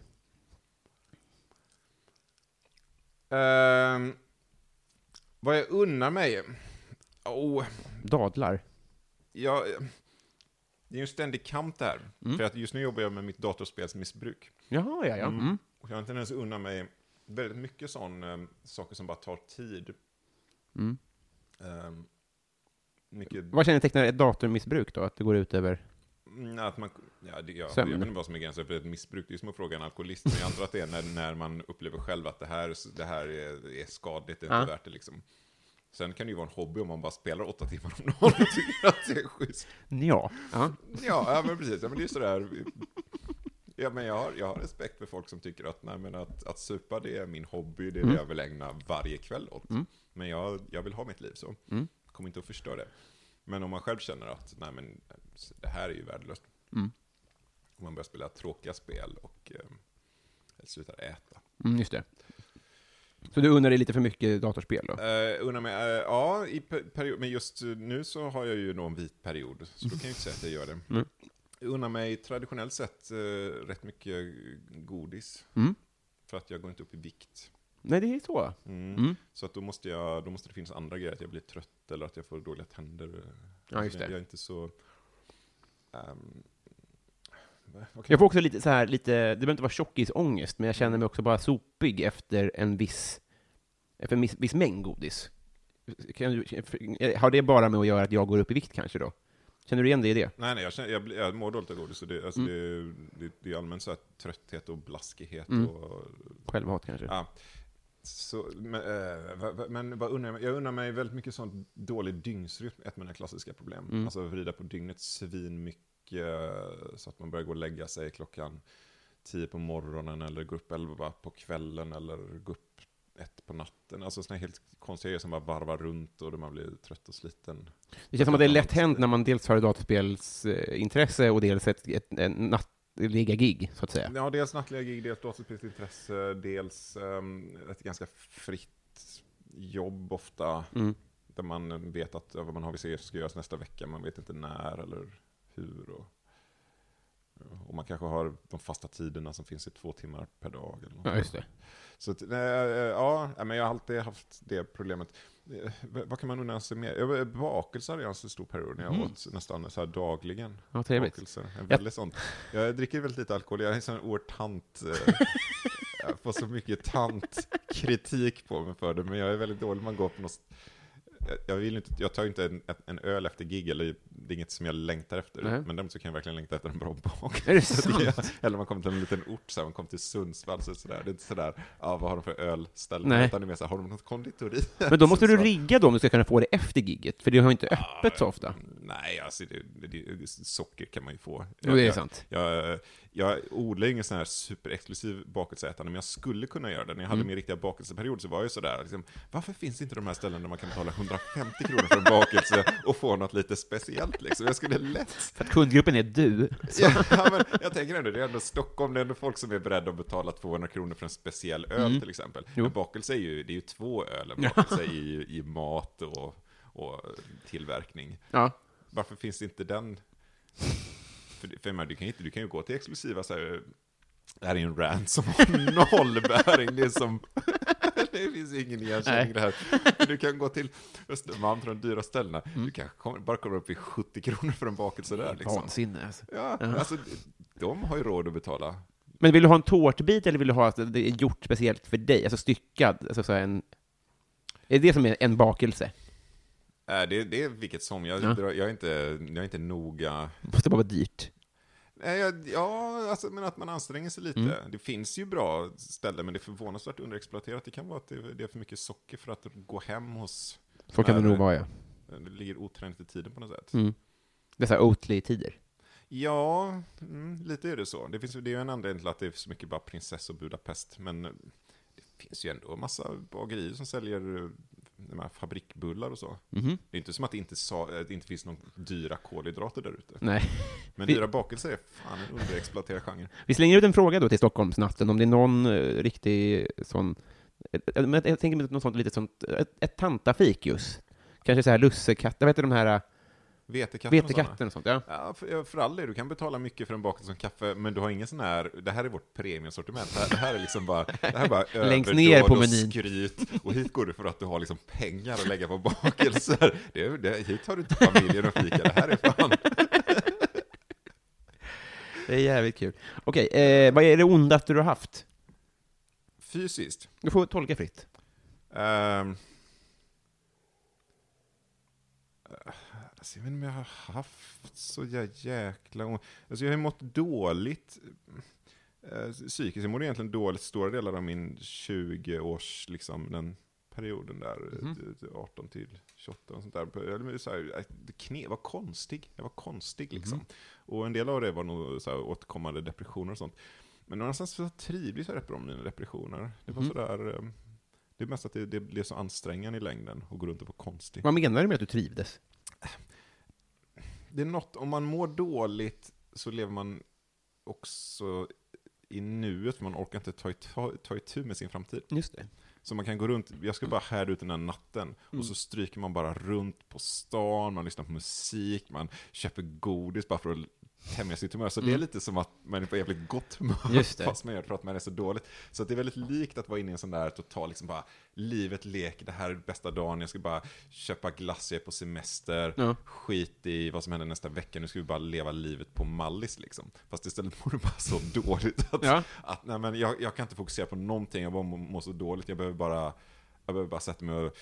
Ehm, vad jag unnar mig? Oh, Dadlar. jag, det är ju en ständig kamp det här. För att just nu jobbar jag med mitt datorspelsmissbruk. Jaha, ja, ja. Mm. Och jag har en tendens att unna mig väldigt mycket sån, saker som bara tar tid. Mm. Ehm, mycket Vad kännetecknar ett datormissbruk då? Att det går ut över... Mm, Att man, ja, det, ja, jag vet inte vad som är gränsen för ett missbruk. Det är som att fråga en alkoholist. Men jag antar att det är när, när man upplever själv att det här, det här är, är skadligt, det är inte värt det liksom. Sen kan det ju vara en hobby om man bara spelar åtta timmar om dagen och tycker att det är schysst. Ja. ja. Ja, men precis. Ja, men det är sådär. Ja, men jag, har, jag har respekt för folk som tycker att, nej, men att, att supa det är min hobby, det är det jag vill ägna varje kväll åt. Men jag, jag vill ha mitt liv så. Kommer inte att förstöra det. Men om man själv känner att, nej men det här är ju värdelöst. Mm. Man börjar spela tråkiga spel och eh, slutar äta. Mm, just det. Så du unnar dig lite för mycket datorspel då? Uh, undrar mig, eh, ja, i per- period, men just nu så har jag ju en vit period, så då kan jag inte säga att jag gör det. Mm. Jag unnar mig traditionellt sett eh, rätt mycket godis, Mm. för att jag går inte upp i vikt. Nej, det är så. Mm. Mm. Så att då måste, jag, då måste det finnas andra grejer, att jag blir trött eller att jag får dåliga tänder. Ja, just jag, det. jag är inte så... kan Jag får också lite så här, lite, det behöver inte vara tjockisångest, men jag känner mig också bara sopig efter en viss, efter en viss, viss mängd godis. Kan har det bara med att göra att jag går upp i vikt kanske då? Känner du igen det i det? Nej, nej, jag, känner, jag, jag mår dåligt av godis. Så det, alltså Mm. det, det, det är allmänt så här trötthet och blaskighet. Mm. Och, Självhat kanske? ja. Så, men, eh, vad- men vad unnar jag, jag unnar mig väldigt mycket sånt dålig dygnsrytm, ett av mina klassiska problem. Mm. Alltså vrida på dygnet svin mycket så att man börjar gå och lägga sig klockan 10 på morgonen eller gå upp 11 på kvällen eller gå upp ett på natten. Alltså sådana helt konstiga grejer som bara varvar runt och då man blir trött och sliten. Det känns som att det är lätt hänt när man dels har ett datorspelsintresse och dels ett, ett, ett nattliga gig, så att säga. Ja, dels nattliga gig, dels datorspelsintresse, dels um, ett ganska fritt jobb ofta. Mm. Där man vet att vad man har vissa grejer som ska göras nästa vecka, man vet inte när eller hur. Och, och man kanske har de fasta tiderna som finns i två timmar per dag. Eller något. Ja, just det. Så att, eh, ja, men jag har alltid haft det problemet. Eh, Vad kan man unna sig mer? Jag- Bakelser har jag en så stor period när jag Mm. åt nästan så här dagligen. Ja, trevligt. Bakelser. En väldigt sånt. Jag dricker väldigt lite alkohol, jag är en sån oerhört tant... eh, Jag får så mycket tantkritik på mig för det, men jag är väldigt dålig man går på något... jag- vill inte, jag tar ju inte en, en öl efter gig, eller det är inget som jag längtar efter. Nej. Men däremot så kan jag verkligen längta efter en bra bak. Är det Så sant? Eller man kommer till en liten ort, så här, man kommer till Sundsvall, så sådär. det är inte sådär, ja vad har de för ölställe? Nej. Utan det är mer såhär, har de något konditori? Men då måste du Så- rigga då om du ska kunna få det efter gigget, för det har ju inte öppet så ofta. Nej, alltså det, det, det, socker kan man ju få. Jo, det är jag, sant. Jag, jag odlar ju ingen sån här superexklusiv bakelseätande, men jag skulle kunna göra det. När jag hade Mm. min riktiga bakelseperiod så var jag ju sådär, liksom, varför finns inte de här ställena där man kan betala 150 kronor för en bakelse och få något lite speciellt liksom? Jag skulle lätt... För att kundgruppen är du. Ja, men jag tänker ändå, det är ändå Stockholm, det är ändå folk som är beredda att betala 200 kronor för en speciell öl Mm. till exempel. Jo. En bakelse är ju, det är ju två öl, en bakelse ju i mat och, och tillverkning. Ja. Varför finns inte den? För, för menar, du, kan ju inte, du kan ju gå till exklusiva så här, det här är en rant som har noll bäring, det är som, det finns ingen igenkänning det här. Du kan gå till Östermalm, till de dyra ställena, Mm. du kanske kommer, bara kommer upp i 70 kronor för en bakelse där liksom. Vansinne alltså. Ja, alltså, de har ju råd att betala. Men vill du ha en tårtbit eller vill du ha att det är gjort speciellt för dig? Alltså styckad? Alltså så en... Är det det som är en bakelse? Äh, det, det är vilket som, jag, Ja. jag, är inte, jag är inte noga. Måste bara vara dyrt. Ja, alltså, men att man anstränger sig lite. Mm. Det finns ju bra ställen, men det är förvånansvärt underexploaterat. Det kan vara att det, är för mycket socker för att gå hem hos... Så kan det nog vara, ja. Det ligger otränigt i tiden på något sätt. Mm. Det är så Oatly-tider. Ja, mm, lite är det så. Det, finns, det är ju en anledning till att det är så mycket bara prinsess och Budapest, men det finns ju ändå en massa bagerier som säljer eh, de här fabrikbullar och så. Mhm. Det är inte som att det inte, sa, att det inte finns några dyra kolhydrater där ute. Nej. Men dyra bakelser är fan en underexploaterad genre. Vi slänger ut en fråga då till Stockholmsnatten, om det är någon eh, riktig sån... eh, Jag tänker mig något sånt lite sånt, ett, ett tantafikus. Kanske så här lussekatter, vad heter de här... Vetekatten. Vetekatten och sånt, ja. Ja, för, för all del, du kan betala mycket för en bakelse som kaffe, men du har ingen sån här, det här är vårt premiumsortiment, det här, det här är liksom bara, det här är bara Längst ner på menyn. skryt, och hit går du för att du har liksom pengar att lägga på bakelser. Det, det, hit har du inte familjen och fika, det här är fan... Det är jävligt kul. Okej, eh, vad är det ondaste du har haft? Fysiskt. Du får tolka fritt. Ehm. Alltså, jag vet inte om jag har haft så jä- jäkla ont. Alltså jag har mått dåligt eh, psykiskt. Jag mådde egentligen dåligt stora delar av min 20-års, liksom den perioden där, Mhm. eh, 18 till 28 och sånt där. Jag så här, eh, kne, var konstig, jag var konstig liksom. Mhm. Och en del av det var nog så här, återkommande depressioner och sånt. Men någonstans så trivdes jag rätt bra med mina depressioner. Det var Mhm. sådär, eh, det är mest att det, det blev så ansträngande i längden att gå runt och vara konstig. Vad menar du med att du trivdes? Det är något, om man mår dåligt så lever man också i nuet, för man orkar inte ta, ta, ta itu med sin framtid. Just det. Så man kan gå runt, jag ska bara härda ut den här natten, Mm. och så stryker man bara runt på stan, man lyssnar på musik, man köper godis bara för att tämja sitt humör. Så det är Mm. lite som att man är på jävligt gott humör, fast man gör det för att man är så dåligt. Så det är väldigt likt att vara inne i en sån där total, liksom bara, livet leker, det här är bästa dagen, jag ska bara köpa glass, jag är på semester, Ja. skit i vad som händer nästa vecka, nu ska vi bara leva livet på Mallis liksom. Fast istället mår du bara så dåligt att, Ja. att nej, men jag, jag kan inte fokusera på någonting, jag bara mår så dåligt, jag behöver bara, jag behöver bara sätta mig och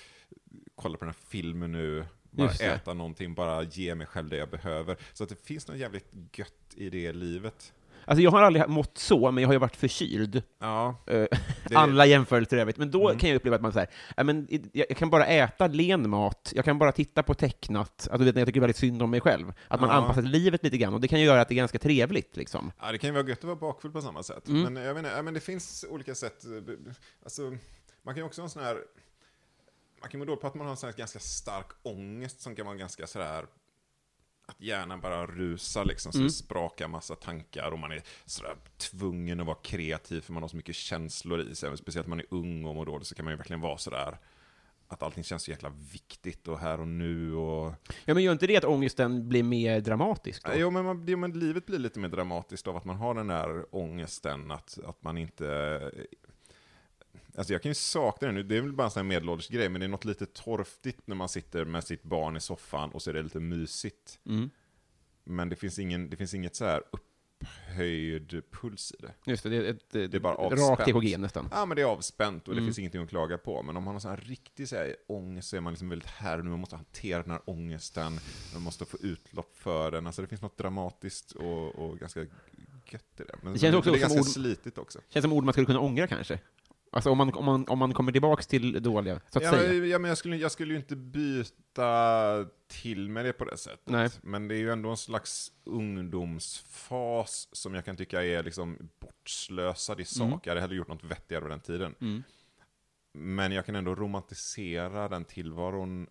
kolla på den här filmen nu, bara äta någonting, bara ge mig själv det jag behöver. Så att det finns något jävligt gött i det livet. Alltså jag har aldrig mått så, men jag har ju varit förkyld. Ja, Eh, det, Alla jämförelser i övrigt. Men då Mm. kan jag uppleva att man säger, men jag kan bara äta len mat, jag kan bara titta på tecknat, alltså vet jag tycker väldigt synd om mig själv. Att man Ja. anpassar livet lite grann, och det kan ju göra att det är ganska trevligt liksom. Ja, det kan ju vara gött att vara bakfull på samma sätt. Mm. Men jag menar, ja, men det finns olika sätt. eh, Alltså, man kan ju också ha en sån här... Man kan må dåligt på att man har en ganska stark ångest som kan vara ganska sådär... Att hjärnan bara rusar liksom, så Mm. sprakar massa tankar och man är sådär tvungen att vara kreativ för man har så mycket känslor i sig. Speciellt när man är ung och mår dåligt så kan man ju verkligen vara sådär att allting känns så jäkla viktigt och här och nu och... Ja, men gör inte det att ångesten blir mer dramatisk då? Jo men, man, jo, men livet blir lite mer dramatiskt av att man har den där ångesten, att, att man inte... Alltså jag kan ju sakna det nu, det är väl bara en sån här medelålders grej, men det är något lite torftigt när man sitter med sitt barn i soffan och så är det lite mysigt. Mm. Men det finns, ingen, det finns inget så här upphöjd puls i det. Just det, det är, ett, Det är bara rakt avspänt. EKG nästan. Ja men det är avspänt och det Mm. finns ingenting att klaga på. Men om man har sån här riktig så här, ångest så är man liksom väldigt här och nu, man måste hantera den här ångesten, man måste få utlopp för den. Alltså det finns något dramatiskt och, och ganska gött i det. Men Det känns också det är ganska ord- slitigt också. Känns som ord man skulle kunna ångra kanske. Alltså om man, om man, om man kommer tillbaks till dåliga, så att Ja, säga. men, ja, men jag, skulle, jag skulle ju inte byta till med det på det sättet. Nej. Men det är ju ändå en slags ungdomsfas som jag kan tycka är liksom bortslösad i sak. Mm. Jag hade hellre gjort något vettigare på den tiden. Mm. Men jag kan ändå romantisera den tillvaron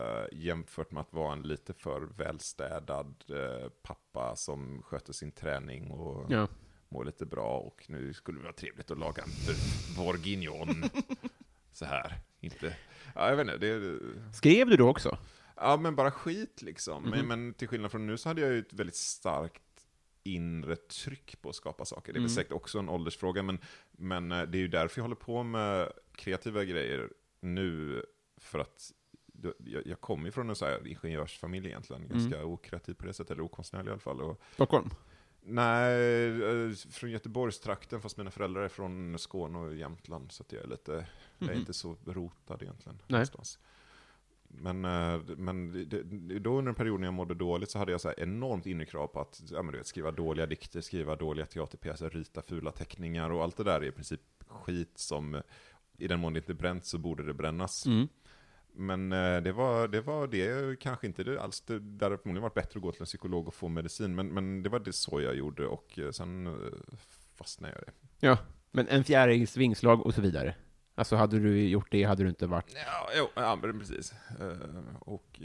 eh, jämfört med att vara en lite för välstädad eh, pappa som sköter sin träning och Ja. Mår lite bra och nu skulle det vara trevligt att laga en bourguignon. Så här, inte... Ja, jag vet inte, det, Skrev du då också? ja men bara skit liksom. Mhm. Men, men till skillnad från nu så hade jag ju ett väldigt starkt inre tryck på att skapa saker. Det är väl Mm. säkert också en åldersfråga, men, men eh, det är ju därför jag håller på med kreativa grejer nu, för att jag, jag kommer ju från en så här ingenjörsfamilj egentligen, Mm. ganska okreativ på det sättet, eller okonstnärlig i alla fall. Och, Stockholm? Nej, eh, från Göteborgstrakten, fast mina föräldrar är från Skåne och Jämtland, så jag är lite, jag är Mhm. inte så rotad egentligen. Nej. Någonstans. Men, eh, men då under en period när jag mådde dåligt så hade jag så här enormt inre krav på att ja, men du vet, skriva dåliga dikter, skriva dåliga teaterpjäser, rita fula teckningar och allt det där är i princip skit som, i den mån det inte bränns så borde det brännas. Mm. Men eh, det var, det var det, kanske inte det alls, det, det hade förmodligen varit bättre att gå till en psykolog och få medicin, men, men det var det så jag gjorde och eh, sen eh, fastnade jag i det. Ja, men en fjärils vingslag och så vidare. Alltså hade du gjort det hade du inte varit... Ja, jo, ja precis. Och,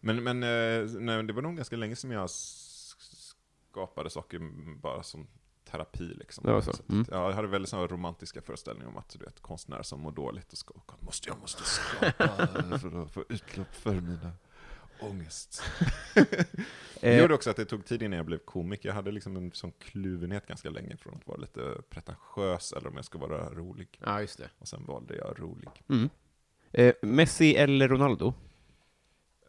men men nej, det var nog ganska länge sedan jag skapade saker bara som terapi. Liksom. Det så? att, Mm. ja, jag hade väldigt sådana romantiska föreställningar om att du vet, konstnärer som mår dåligt och ska, måste, jag måste skapa för att få utlopp för mina Ångest. Eh, Det gjorde också att det tog tid innan jag blev komiker. Jag hade liksom en sån kluvenhet ganska länge från att vara lite pretentiös eller om jag ska vara rolig. Ja, just det. Och sen valde jag rolig. Mm. Eh, Messi eller Ronaldo?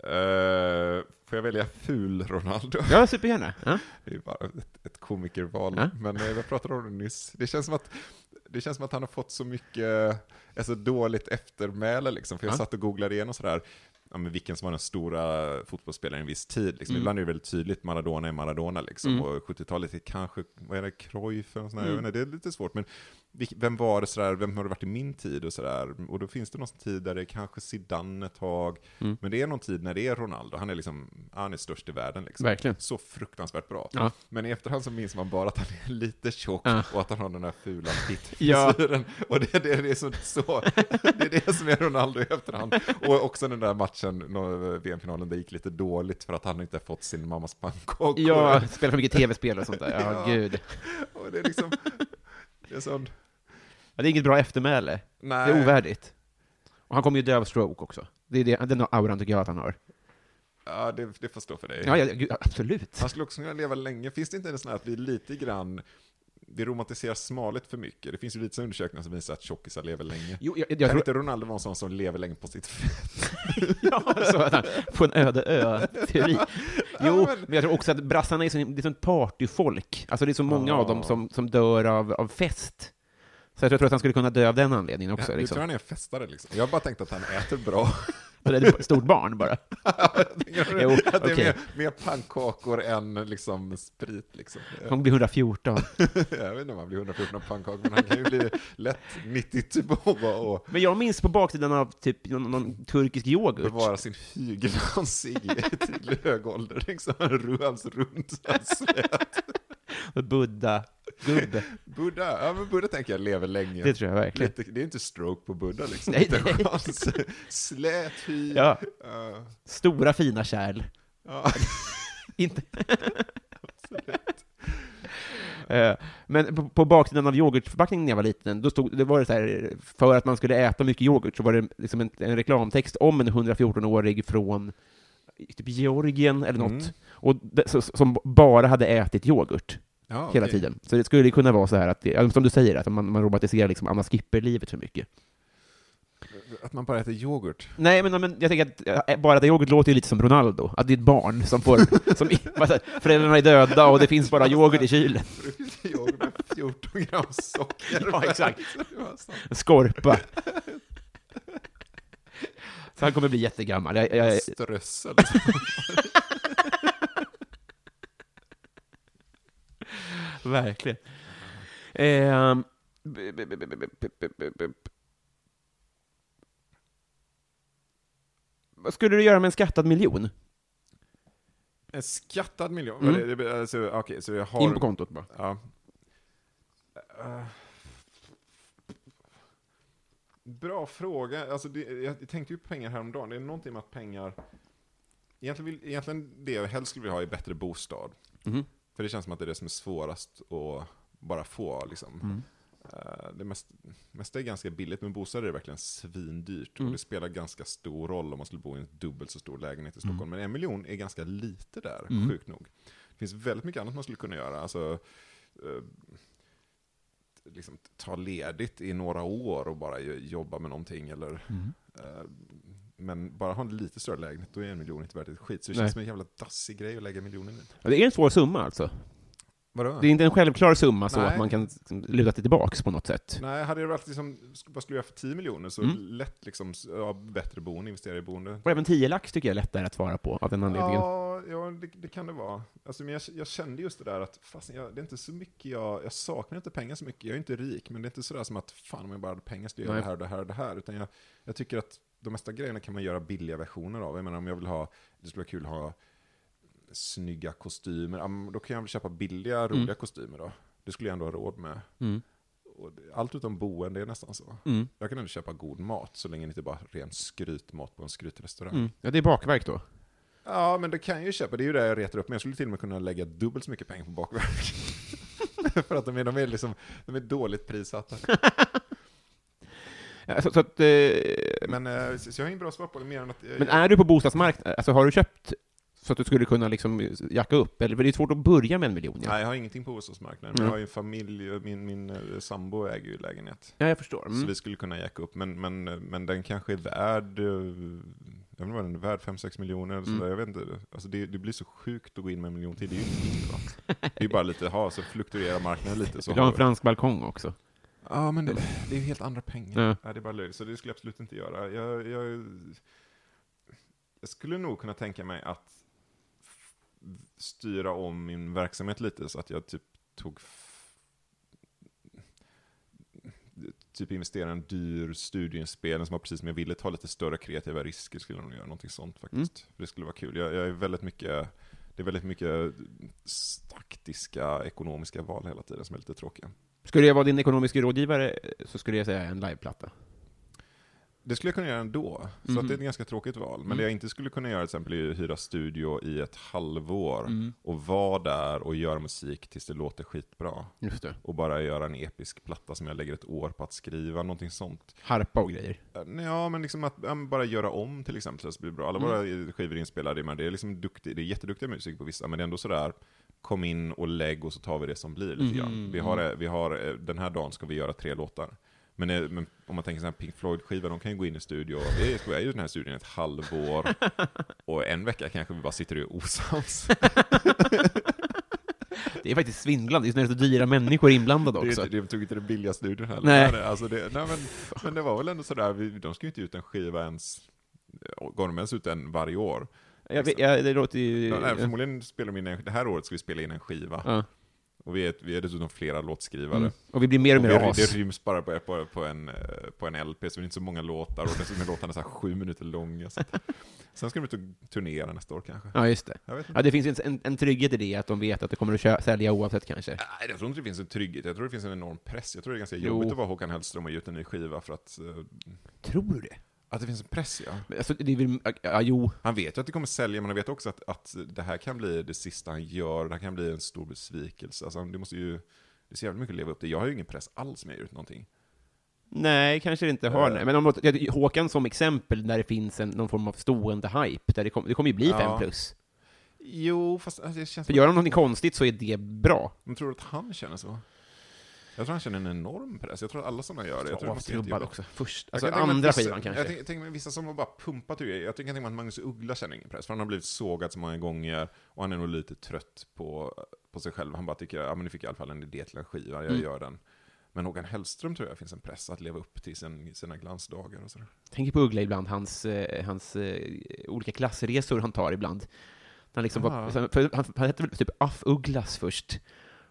Uh, får jag välja ful Ronaldo? Ja, supergärna. Ja. Det är bara ett, ett komikerval. Ja. Men eh, jag pratade om det nyss. Det känns som att, det känns som att han har fått så mycket alltså, dåligt eftermäle. Liksom. För jag Ja. satt och googlade igenom sådär, ja, men vilken som var den stora fotbollsspelaren i en viss tid. Liksom. Mm. Ibland är det väldigt tydligt, Maradona är Maradona. Liksom. Mm. Och 70-talet är kanske, vad är det, Cruyff? sån här, Mm. inte, Det är lite svårt. Men vem var det sådär, vem har det varit i min tid och sådär? Och då finns det någon tid där det kanske Zidane ett tag. Mm. Men det är någon tid när det är Ronaldo, han är liksom, han är störst i världen liksom. Verkligen. Så fruktansvärt bra. Ja. Men i efterhand så minns man bara att han är lite tjock Ja. och att han har den där fula Ja. fittfrisyren. Och det, det, det, är så, så, det är det som är Ronaldo i efterhand. Och också den där matchen, VM-finalen, det gick lite dåligt för att han inte fått sin mammas pannkakor. Ja, spelar för mycket tv-spel och sånt där. Ja, Ja. gud. Och det är liksom, det är sån, Ja, det är inget bra eftermäle. nej. Det är ovärdigt. Och han kommer ju dö av stroke också. Det är det, den auran tycker jag att han har. Ja, det, det får stå för dig. Ja, ja gud, absolut. Han skulle också kunna leva länge. Finns det inte en sån här att vi lite grann, vi romantiserar smalhet för mycket? Det finns ju lite undersökningar som visar att tjockisar lever länge. Jo, jag, jag kan tror... inte Ronaldo vara en sån som lever länge på sitt fett? ja, så att han, på en öde ö-teori. Jo, men jag tror också att brassarna är det är sånt partyfolk. Alltså det är så många Ja. av dem som, som dör av, av fest. Så jag tror, jag tror att han skulle kunna dö av den anledningen också. Ja, Du liksom. tror han är en festare liksom? Jag har bara tänkt att han äter bra. Är det ett stort barn bara. Jo, att det är okej. mer, mer pannkakor än liksom sprit liksom. Han blir 114. Jag vet inte om han blir 114 pannkakor, men han kan ju bli lätt 92 och Men jag minns på baksidan av typ någon, någon turkisk yoghurt. bevara sin hygel han sig till hög ålder. Liksom. Han hans runt. Buddha, gubbe. Buddha, ja men Buddha tänker jag lever länge. Det tror jag verkligen. Lite, det är inte stroke på Buddha liksom. Nej, nej. Slät hy. Ja, Ja, stora fina kärl. ja. Inte... Eh, Men på, på baksidan av yoghurtförpackningen när jag var liten, då stod, det var det så här, för att man skulle äta mycket yoghurt, så var det liksom en, en reklamtext om en 114-årig från typ Georgien eller något, Mm. och som bara hade ätit yoghurt Ja, hela okej. tiden. Så det skulle kunna vara så här att, det, som du säger, att man, man romantiserar liksom Anna Skipper-livet för mycket. Att man bara äter yoghurt. Nej, men, men jag tänker att äh, bara att yoghurt låter ju lite som Ronaldo, att det är ett barn som får, som, föräldrarna är döda och det finns bara yoghurt i kylen. yoghurt med 14 gram socker. Ja, exakt. Skorpa. Så han kommer bli jättegammal. Jag, jag, Strössel. Verkligen. Eh, vad skulle du göra med en skattad miljon? En skattad miljon? Mm. Det, det, alltså, okay, så jag har... In på kontot bara. Ja. Bra fråga. Alltså, det, jag tänkte ju på pengar häromdagen. Det är någonting med att pengar... Egentligen, vill, egentligen det jag helst skulle vilja ha är bättre bostad. Mm. För det känns som att det är det som är svårast att bara få. Liksom. Mm. Eh, Det mest, mesta är ganska billigt, men bostäder är verkligen svindyrt. Mm. Och det spelar ganska stor roll om man skulle bo i en dubbelt så stor lägenhet i Stockholm. Men en miljon är ganska lite där, Mm. sjukt nog. Det finns väldigt mycket annat man skulle kunna göra. Alltså, eh, liksom, ta ledigt i några år och bara jo- jobba med någonting. Eller, Mm. eh, men bara ha en lite större lägenhet, då är en miljon inte värt ett skit. Så det Nej. känns som en jävla dassig grej att lägga miljoner i. Ja, Det är en svår summa alltså. Vadå? Det är inte en självklar summa så Nej. att man kan luta sig tillbaks på något sätt. Nej, hade det varit liksom, vad skulle jag göra för 10 miljoner så Mm. lätt liksom, ja, bättre boende, investera i boende. Och även 10 lax tycker jag är lättare att svara på av den anledningen. Ja, ja det, det kan det vara. Alltså, men jag, jag kände just det där att fast jag, det är inte så mycket jag, jag saknar inte pengar så mycket. Jag är inte rik, men det är inte sådär som att fan om jag bara hade pengar skulle jag göra det här och det här och det här. Utan jag, jag tycker att de mesta grejerna kan man göra billiga versioner av. Jag menar om jag vill ha, det skulle vara kul att ha snygga kostymer, då kan jag väl köpa billiga, roliga Mm. kostymer då. Det skulle jag ändå ha råd med. Mm. Allt utom boende är nästan så. Mm. Jag kan ändå köpa god mat så länge det inte bara är ren skrytmat på en skrytrestaurang. Mm. Ja, det är bakverk då. Ja, men det kan jag ju köpa. Det är ju det jag retar upp. Men jag skulle till och med kunna lägga dubbelt så mycket pengar på bakverk. För att de är, de är, liksom, de är dåligt prissatta. Ja, Så, så att, eh, Men, eh, så jag har ingen bra svar på det, mer än att... eh, men är du på bostadsmarknaden, alltså har du köpt så att du skulle kunna liksom jacka upp? Eller det är svårt att börja med en miljon. Ja, Nej, jag har ingenting på bostadsmarknaden. Mm. jag har ju familj, min, min eh, sambo äger ju lägenhet. ja jag förstår. Så Mm. vi skulle kunna jacka upp, men, men, men den kanske är värd, eh, jag vet inte vad den är värd, 5-6 miljoner eller Mm. sådär, jag vet inte. Alltså det, det blir så sjukt att gå in med en miljon till, det är ju va? Det är bara lite, ha, så fluktuerar marknaden lite. Så du ha en har- fransk balkong också? Ja, men det, det är ju helt andra pengar. Ja. Ja. det är bara löjligt, så det skulle jag absolut inte göra. Jag, jag, jag skulle nog kunna tänka mig att styra om min verksamhet lite så att jag typ tog typ investera i en dyr studieinspelning som var precis som jag ville, ta lite större kreativa risker, skulle jag nog göra någonting sånt faktiskt. Det skulle vara kul. Jag, jag är väldigt mycket, det är väldigt mycket taktiska, ekonomiska val hela tiden som är lite tråkiga. Skulle jag vara din ekonomiska rådgivare så skulle jag säga en liveplatta. Det skulle jag kunna göra ändå, så Mhm. att det är ett ganska tråkigt val. Men Mm. det jag inte skulle kunna göra till exempel är att hyra studio i ett halvår Mm. och vara där och göra musik tills det låter skitbra. Just det. Och bara göra en episk platta som jag lägger ett år på att skriva, någonting sånt. Harpa och grejer. Eh, Ja, men liksom att ja, men bara göra om till exempel så det blir bra. Alla Mm. våra skivor inspelade, men det är liksom duktig, det är jätteduktiga musiker på vissa, men det är ändå sådär, kom in och lägg och så tar vi det som blir lite Mm, grann. Vi har, eh, vi har, eh, den här dagen ska vi göra tre låtar. Men, eh, men om man tänker sån här Pink Floyd-skiva, de kan ju gå in i studio, vi är ju i den här studion ett halvår, och en vecka kanske vi bara sitter och är osams. Det är faktiskt svindlande, det är så dyra människor inblandade Det, är också. det tog inte den billiga studion heller. Nej. Alltså det, nej, men, men det var väl ändå sådär, vi, de ska ju inte ut en skiva ens, gav de ens ut en varje år? Jag vet, jag, det låter ju... Ja, nej, förmodligen spelar de in en, det här året ska vi spela in en skiva. Ja. Och vi är, vi är dessutom flera låtskrivare. Mm. Och vi blir mer och Och mer vi, as. det ryms bara på, på, på, en, eh, på en LP, så det är inte så många låtar, och dessutom är låtarna så här sju minuter långa. Så att, sen ska de ut och turnera nästa år kanske. Ja, just det. Ja, det finns en, en trygghet i det, att de vet att det kommer att kö- sälja oavsett kanske. Nej, jag tror inte det finns en trygghet, jag tror det finns en enorm press. Jag tror det är ganska Jo. jobbigt att vara Håkan Hellström och ge ut en ny skiva för att... eh, Tror du det? Att det finns en press, ja. Men Alltså, det är väl, ja, jo. Han vet ju att det kommer sälja, men han vet också att, att det här kan bli det sista han gör, det här kan bli en stor besvikelse. Alltså, det måste ju... Det är så jävla mycket att leva upp till. Jag har ju ingen press alls med ut någonting. Nej, kanske det inte har. Nej. Men om Håkan som exempel, när det finns en, någon form av stående hype, där det, kom, det kommer ju bli Ja. fem plus. Jo, fast alltså, det känns För gör han någonting konstigt så är det bra. Men tror du att han känner så? Jag tror han känner en enorm press. Jag tror att alla sådana gör det. Jag tror Avtrubbad också. Först, alltså andra vissa, skivan kanske. Jag tänker, tänker mig vissa som har bara pumpat ur. Jag tänker mig att Magnus Uggla känner ingen press, för han har blivit sågad så många gånger, och han är nog lite trött på, på sig själv. Han bara tycker, ja men nu fick jag i alla fall en idé till en skiva, jag Mm. gör den. Men Håkan Hellström tror jag finns en press att leva upp till sin, sina glansdagar och sådär. tänker på Uggla ibland, hans, eh, hans eh, olika klassresor han tar ibland. Han, liksom var, sen- för han, han hette väl typ Aff Ugglas först.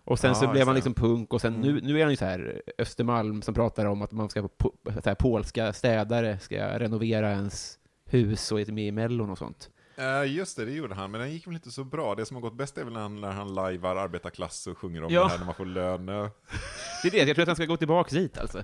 Och sen så blev han liksom punk, och sen Mm. nu, nu är han ju så här Östermalm som pratar om att man ska, po, här, polska städare ska renovera ens hus och är med i Mellon och sånt. Uh, just det, det gjorde han, men den gick väl inte så bra. Det som har gått bäst är väl när han, när han lajvar arbetarklass och sjunger om Ja. det här när man får lön. eh. Det är det, jag tror att han ska gå tillbaka dit alltså.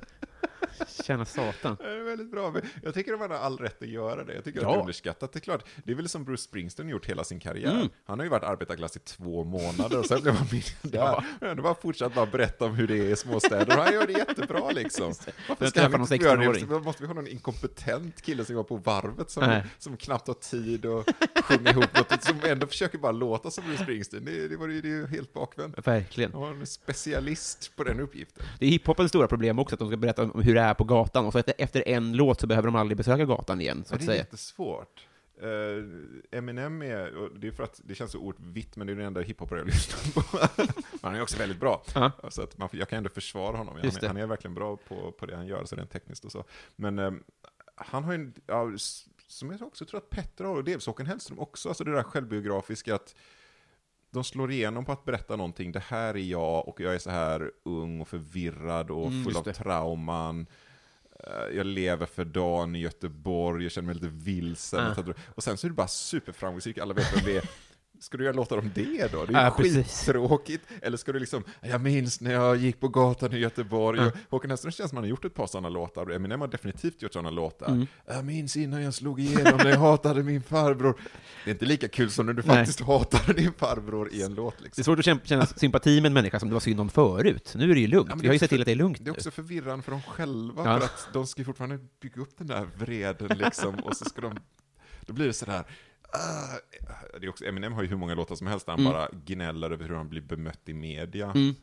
Tjäna satan. Det är väldigt bra. Jag tycker att man har all rätt att göra det. Jag tycker att Ja. det är underskattat. Det är klart, det är väl som Bruce Springsteen gjort hela sin karriär. Mm. Han har ju varit arbetarklass i två månader och sen blev han miljardär. Ja. Det var fortsatt bara berätta om hur det är i småstäder. Och han gör det jättebra liksom. Varför ska någon inte göra 16-åring. det? Måste vi ha någon inkompetent kille som går på varvet som, Nej. som knappt har tid att sjunga ihop något, som ändå försöker bara låta som Bruce Springsteen? Det, det, var ju, det är ju helt bakvänt. Verkligen. Han var en specialist på den uppgiften. Det är hiphopens stora problem också, att de ska berätta om hur det är på gatan, och så efter, efter en låt så behöver de aldrig besöka gatan igen, så att det är säga. jättesvårt. Uh, Eminem är, och det är för att det känns så oerhört vitt, men det är den enda hiphopare jag lyssnar på. han är också väldigt bra. Ja. Så att man, jag kan ändå försvara honom. Han, är- han är verkligen bra på, på det han gör, så rent tekniskt och så. Men eh, han har ju, en- ja, som jag också tror att Petter har, och delvis Håkan Hellström också, alltså det där självbiografiska att de slår igenom på att berätta någonting, det här är jag och jag är så här ung och förvirrad och Mm, full av det. trauman. Eh, Jag lever för dagen i Göteborg, jag känner mig lite vilsen. Ah. Och sen så är det bara superframgångsrik, alla vet vem det är. Ska du göra låtar om det då? Det är ju Ja, precis. skittråkigt. Eller ska du liksom, jag minns när jag gick på gatan i Göteborg. Ja. Håkan Hellström känns som han har gjort ett par sådana låtar. Eminem har definitivt gjort sådana låtar. Mm. Jag minns innan jag slog igenom när jag hatade min farbror. Det är inte lika kul som när du Nej. faktiskt hatade din farbror i en låt Det är liksom. svårt att känna- sympati med en människa som det var synd om förut. Nu är det ju lugnt. Ja, Vi har ju sett till att det är lugnt Det är också förvirrande för dem själva, Ja. för att de ska ju fortfarande bygga upp den där vreden liksom, och så ska de, då blir det sådär, ah, det är också, Eminem har ju hur många låtar som helst där han Mm. bara gnäller över hur han blir bemött i media. Mm.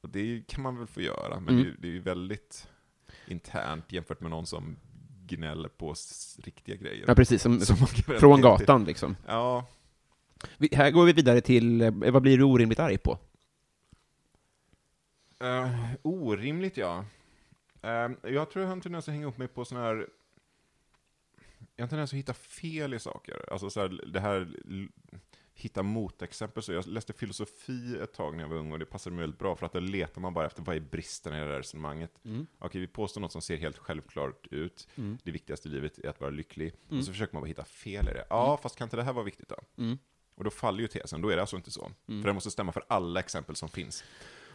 Och det kan man väl få göra, men Mm. det, är ju- väldigt internt jämfört med någon som gnäller på riktiga grejer. Ja, precis. Som, Som från relatera till. gatan liksom. Ja, Vi, här går vi vidare till, eh, vad blir du orimligt arg på? Eh, orimligt ja. Eh, jag tror en tendens att hänga upp mig på sån här... Jag har en tendens att hitta fel i saker. Alltså så här, det här... Hitta motexempel. Så jag läste filosofi ett tag när jag var ung och det passade mig väldigt bra för att där letar man bara efter vad är bristen i det här resonemanget. Okej, vi påstår något som ser helt självklart ut. Mm. Det viktigaste i livet är att vara lycklig. Mm. Och så försöker man bara hitta fel i det. Ja, fast kan inte det här vara viktigt då? Mm. Och då faller ju tesen, då är det alltså inte så. Mm. För det måste stämma för alla exempel som finns.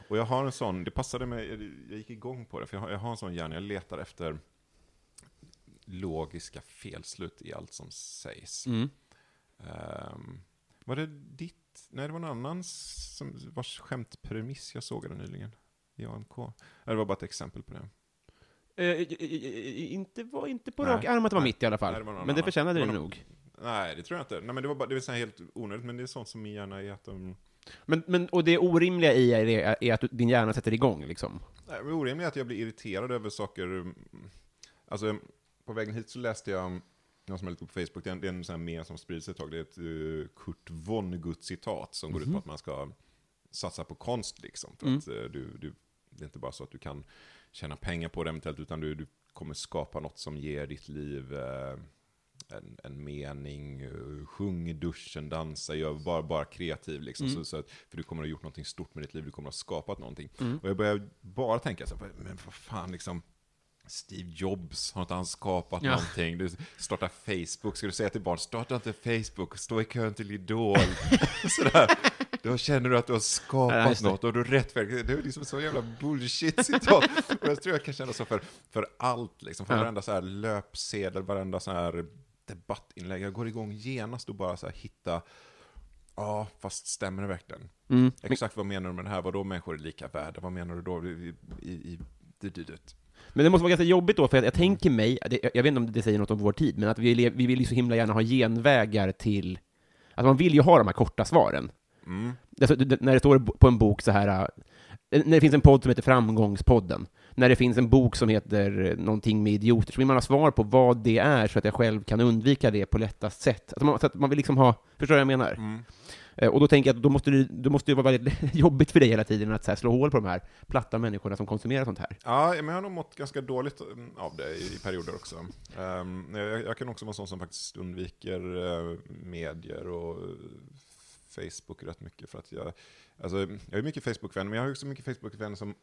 Och jag har en sån, det passade mig, jag gick igång på det, för jag har, jag har en sån hjärna, jag letar efter logiska felslut i allt som sägs. Mm. Ehm, var det ditt, nej det var någon annan som, vars skämtpremiss jag sågade nyligen i AMK. Det var bara ett exempel på det. Eh, inte, var inte på Nej. rak arm att det var Nej. mitt i alla fall. Nej, det men det annan. förtjänade Det det nog. Nej, det tror jag inte. Nej, men det var bara, det var så här helt onödigt, men det är sånt som min hjärna är att de... Men, men, och det orimliga i är, det- är att din hjärna sätter igång liksom. Nej, men orimligt är att jag blir irriterad över saker. mm, Alltså, på vägen hit så läste jag någon som är lite på Facebook, det är en, det är en sån här med som sprids ett tag, det är ett uh, Kurt Vonnegut-citat som går ut på att man ska satsa på konst liksom. För Mm. att eh, du, du, det är inte bara så att du kan tjäna pengar på det eventuellt, utan du, du kommer skapa något som ger ditt liv eh, en, en mening, uh, sjung i duschen, dansa, gör bara, bara kreativ liksom. Mm. Så, så att, för du kommer att ha gjort någonting stort med ditt liv, du kommer att ha skapat någonting. Mm. Och jag börjar bara tänka så här, men vad fan liksom, Steve Jobs, har inte han skapat Ja. någonting? Du startar Facebook, ska du säga till barn, starta inte Facebook, stå i kön till Idol. Sådär. Då känner du att du har Ja, skapat det. något och du rättfärdigar, det är liksom så jävla bullshit-citat. och jag tror jag kan känna så för, för allt, liksom, för Ja. varenda så här löpsedel, varenda så här debattinlägg. Jag går igång genast och bara så här hitta, ja, fast stämmer det verkligen? Mm. Exakt vad menar du med det här? Vadå människor är lika värda? Vad menar du då i, i, i? Men det måste vara ganska jobbigt då, för jag, jag tänker mig, jag jag vet inte om det säger något om vår tid, men att vi, vi vill ju så himla gärna ha genvägar till... Alltså man vill ju ha de här korta svaren. Mm. Alltså, det- när det står på en bok så här, äh, när det finns en podd som heter Framgångspodden, när det finns en bok som heter eh, någonting med idioter, så vill man ha svar på vad det är, så att jag själv kan undvika det på lättast sätt. Alltså man, så att man vill liksom ha, förstår du vad jag menar? Mm. Eh, Och då tänker jag att då måste det, då måste det vara väldigt jobbigt för dig hela tiden att slå hål på de här platta människorna som konsumerar sånt här. Ja, men jag har nog mått ganska dåligt mm, av det i, perioder också. Ehm, jag, jag kan också vara sån som faktiskt undviker uh, medier och eh, Facebook rätt mycket. För att jag, alltså, jag är mycket Facebook-vän, men jag har också mycket Facebook-vänner som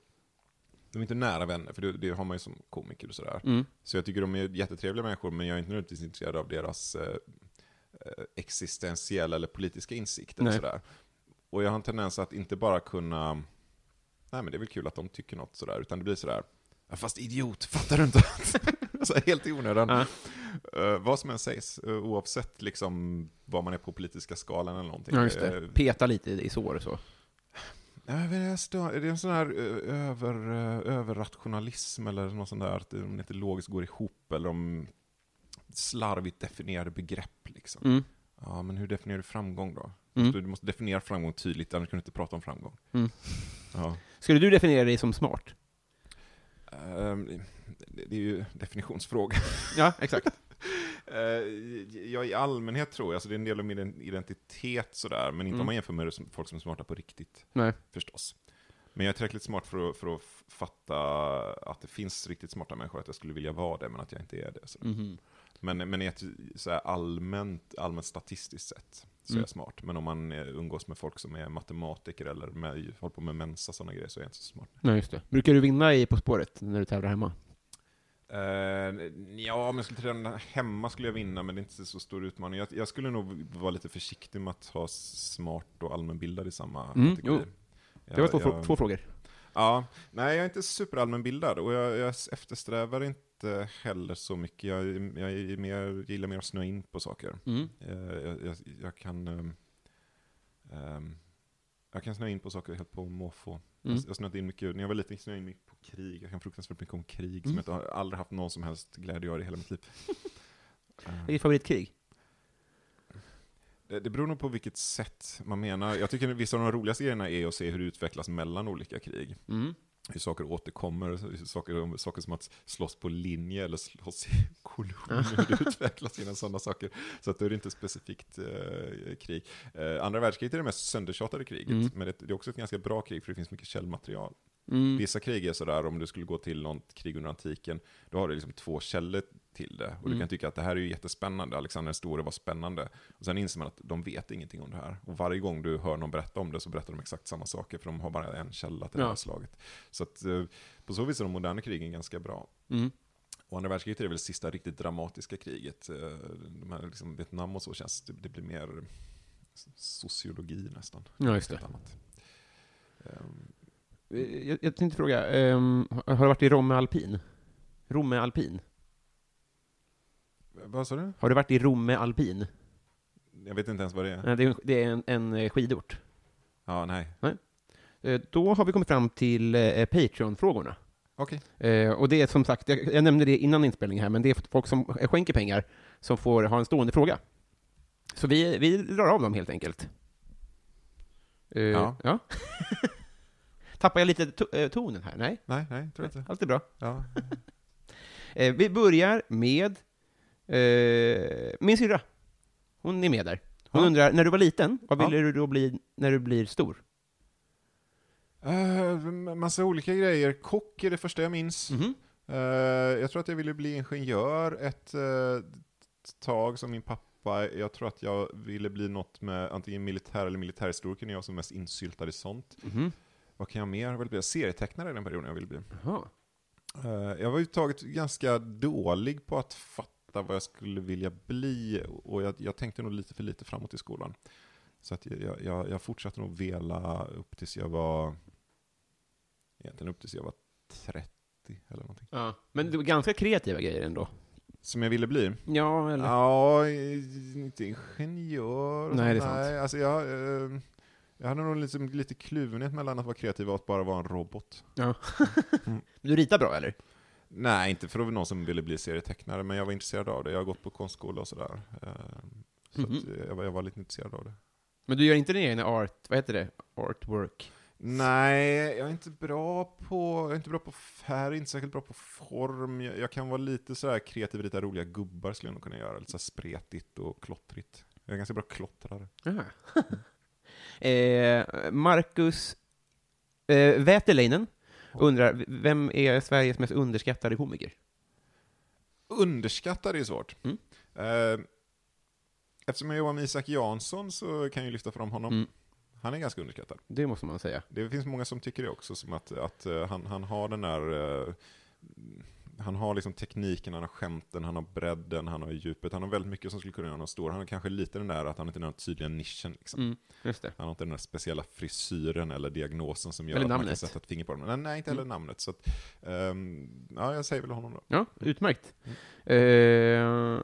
de är inte nära vänner, för det, det har man ju som komiker och sådär. Mm. Så jag tycker de är jättetrevliga människor, men jag är inte nödvändigtvis intresserad av deras eh, eh, existentiella eller politiska insikter. Och, sådär. och jag har en tendens att inte bara kunna, nej men det är väl kul att de tycker något sådär, utan det blir sådär, "Ja, fast idiot, fattar du inte? så här, helt i onödan. Ja. Eh, vad som än sägs, eh, oavsett liksom vad man är på politiska skalan eller någonting. Ja, just Eh, det. Peta lite i sår och så. Ja, men det, är en sån här eh, över, eh, överrationalism eller något sånt där, att om det inte logiskt går ihop eller om slarvigt definierade begrepp. Liksom. Mm. Ja, men hur definierar du framgång då? Mm. Du, du måste definiera framgång tydligt, annars kan du inte prata om framgång. Mm. Ja. Skulle du definiera dig som smart? Ehm, det, det är ju definitionsfråga. Ja, exakt. Eh, jag i allmänhet tror jag, alltså det är en del av min identitet sådär, men inte Mm. om man jämför med folk som är smarta på riktigt. Nej. förstås. Men jag är tillräckligt smart för att, för att fatta att det finns riktigt smarta människor, att jag skulle vilja vara det, men att jag inte är det. Så. Mhm. Men, men i ett så allmänt, allmänt statistiskt sätt så är Mm. jag smart. Men om man umgås med folk som är matematiker eller med, håller på med mensa sådana grejer så är jag inte så smart. Nej, just det. Brukar du vinna i På spåret när du tävlar hemma? Eh, ja, om jag skulle träna hemma skulle jag vinna, men det är inte så stor utmaning. Jag, jag skulle nog vara lite försiktig med att ha smart och allmänbildad i samma Mm, kategori. jo. Det var två, Jag- två frågor. Ja, nej jag är inte superallmänbildad och jag, jag eftersträvar inte heller så mycket. Jag, jag mer, gillar mer att snöa in på saker. Mm. Eh, Jag, jag, jag kan ehm, jag kan snöa in på saker helt på måfå. Mm. Jag, jag snöade in mycket, när jag var liten snöade jag in mycket på krig. Jag kan fruktansvärt mycket om krig Mm. som jag inte har- aldrig haft någon som helst glädje av i hela mitt liv. Vad är ditt favoritkrig? Det, det beror nog på vilket sätt man menar. Jag tycker att vissa av de roligaste grejerna är att se hur det utvecklas mellan olika krig. Mm. Hur saker återkommer, saker, saker som att slåss på linje eller slåss i kolonn, hur det utvecklas genom sådana saker. Så att då är det inte specifikt eh, krig. Eh, andra världskriget är det mest söndertjatade kriget, Mm. men det, det är också ett ganska bra krig för det finns mycket källmaterial. Mm. Vissa krig är sådär, om du skulle gå till något krig under antiken, då har du liksom två källor till det. Och du Mm. kan tycka att det här är ju jättespännande, Alexander den store var spännande. Och sen inser man att de vet ingenting om det här. Och varje gång du hör någon berätta om det så berättar de exakt samma saker, för de har bara en källa till det Ja. här slaget. Så att eh, på så vis är de moderna krigen ganska bra. Mm. Och andra världskriget är väl det sista riktigt dramatiska kriget. Eh, De här liksom Vietnam och så känns, det, det blir mer sociologi nästan. Ja, just det. Eh, Jag, jag tänkte fråga, har har du varit i Romme Alpin? Romme Alpin? Vad sa du? Har du varit i Romme Alpin? Jag vet inte ens vad det är. Det är, en- det är en, en eh, skidort. Ja, nej. Eh, Då har vi kommit fram till eh, Patreon-frågorna. Okej. Eh, och det är som sagt, jag, jag nämnde det innan inspelningen här, men det är folk som skänker pengar som får ha en stående fråga. Så vi, vi drar av dem helt enkelt. Ja. ja. Tappar jag lite to- tonen här? Nej? Nej, nej, tror jag inte. Allt är bra. Ja. Vi börjar med eh, min syrra. Hon är med där. Hon Ja. undrar, när du var liten, vad Ja. ville du då bli när du blir stor? Uh, massa olika grejer. Kock är det första jag minns. Mhm. Eh, jag tror att jag ville bli ingenjör ett eh, tag som min pappa. Jag tror att jag ville bli något med antingen militär eller militärhistoriker när jag var som mest insyltad i sånt. Mhm. Vad kan jag mer vilja bli? Serietecknare i den perioden jag ville bli. Eh, jag var ju taget ganska dålig på att fatta vad jag skulle vilja bli och jag, jag tänkte nog lite för lite framåt i skolan. Så att jag, jag, jag fortsatte nog vela upp tills jag var, egentligen upp tills jag var 30 eller någonting. Ja. Men det var ganska kreativa grejer ändå. Som jag ville bli? Ja, eller? Ja, inte ingenjör. Nej, det är sant. Nej, alltså jag, eh, jag hade nog liksom lite kluvenhet mellan att vara kreativ och att bara vara en robot. Ja. du ritar bra, eller? Nej, inte för att någon som ville bli serietecknare, men jag var intresserad av det. Jag har gått på konstskola och sådär. Eh, Så Mhm. att jag, var, jag var lite intresserad av det. Men du gör inte din egna art, vad heter det? Artwork? Nej, jag är inte bra på, jag är inte bra på färg, inte särskilt bra på form. Jag, jag kan vara lite sådär kreativ, lite roliga gubbar skulle jag nog kunna göra. Lite så spretigt och klottrigt. Jag är ganska bra klottrare. Eh, Marcus eh, Väterleinen undrar, vem är Sveriges mest underskattade komiker? Underskattad är svårt. Mm. Eh, eftersom jag jobbar med Isak Jansson så kan jag lyfta fram honom. Mm. Han är ganska underskattad. Det måste man säga. Det finns många som tycker det också, som att, att eh, han, han har den där... eh, han har liksom tekniken, han har skämten, han har bredden, han har djupet. Han har väldigt mycket som skulle kunna göra honom stor. Han har kanske lite den där att han inte har den tydliga nischen. Liksom. Mm. Han har inte den där speciella frisyren eller diagnosen som gör Eller att man kan namnet. sätta ett finger på den. Nej, nej inte heller namnet. Så att, ehm, ja, jag säger väl honom då. Ja, utmärkt. Eh,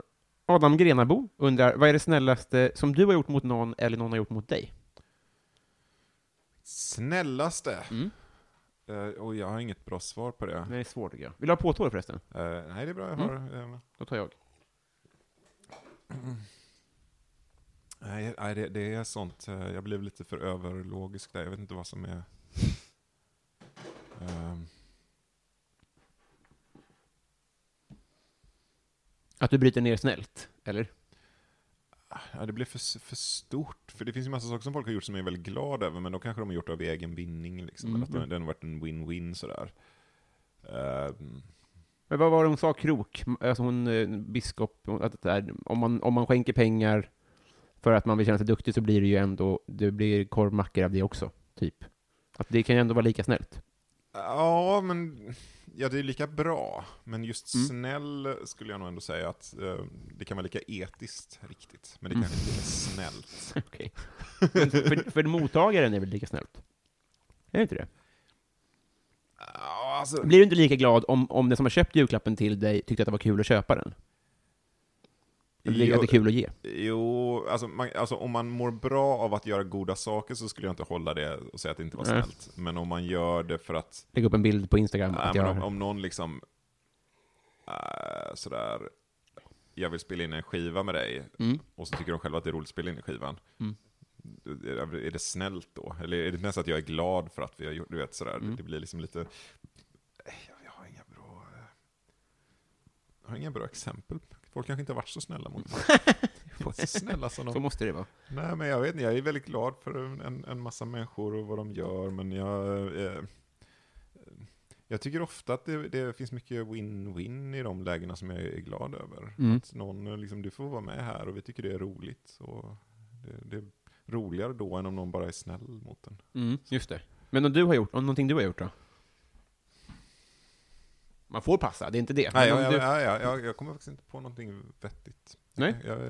Adam Grenabo undrar, vad är det snällaste som du har gjort mot någon eller någon har gjort mot dig? Snällaste? Mm. Eh, och jag har inget bra svar på det. Det är svårt tycker jag. Vill du ha påtår förresten? Eh, nej, det är bra. Jag Mm. har... eh, Då tar jag. Nej, nej det, det är sånt. Jag blev lite för överlogisk där. Jag vet inte vad som är... Ehm, Att du bryter ner snällt, eller? Ja, det blev för, för stort. För det finns ju massa saker som folk har gjort som jag är väldigt glad över, men då kanske de har gjort det av egen vinning. Liksom. Mm. Eller att den har varit en win-win sådär. Ehm, Men vad var det hon sa, Krok? Alltså hon, eh, biskop, att det är, om, man, om man skänker pengar för att man vill känna sig duktig så blir det ju ändå, det blir korvmackor av det också, typ. Att det kan ju ändå vara lika snällt. Ja, men ja, det är lika bra, men just Mm. snäll skulle jag nog ändå säga att eh, det kan vara lika etiskt riktigt, men det Mm. kanske inte är lika snällt. Men för, för mottagaren är väl lika snällt? Är det inte det? Alltså, Blir du inte lika glad om, om den som har köpt julklappen till dig tyckte att det var kul att köpa den? Det är kul att ge? Jo, alltså, man, alltså om man mår bra av att göra goda saker så skulle jag inte hålla det och säga att det inte var snällt. Men om man gör det för att, Lägga upp en bild på Instagram jag... om, om någon liksom, äh, sådär, jag vill spela in en skiva med dig, Mm. och så tycker de själva att det är roligt att spela in i skivan. Mm. Är det snällt då? Eller är det mest att jag är glad för att vi har gjort, du vet sådär, Mm. det blir liksom lite, jag, jag har inga bra, eh, jag har inga bra exempel. Folk kanske inte har varit så snälla mot mig. så snälla som de Så måste det vara. Nej, men jag vet inte. Jag är väldigt glad för en, en massa människor och vad de gör, men jag... Eh, jag tycker ofta att det, det finns mycket win-win i de lägena som jag är glad över. Mm. Att någon, liksom, du får vara med här och vi tycker det är roligt. Och det, det är roligare då än om någon bara är snäll mot en. Mm, just det. Men om du har gjort, om någonting du har gjort då? Man får passa, det är inte det. Nej, jag, du... jag, jag, jag, jag kommer faktiskt inte på någonting vettigt. Nej? Jag, eh,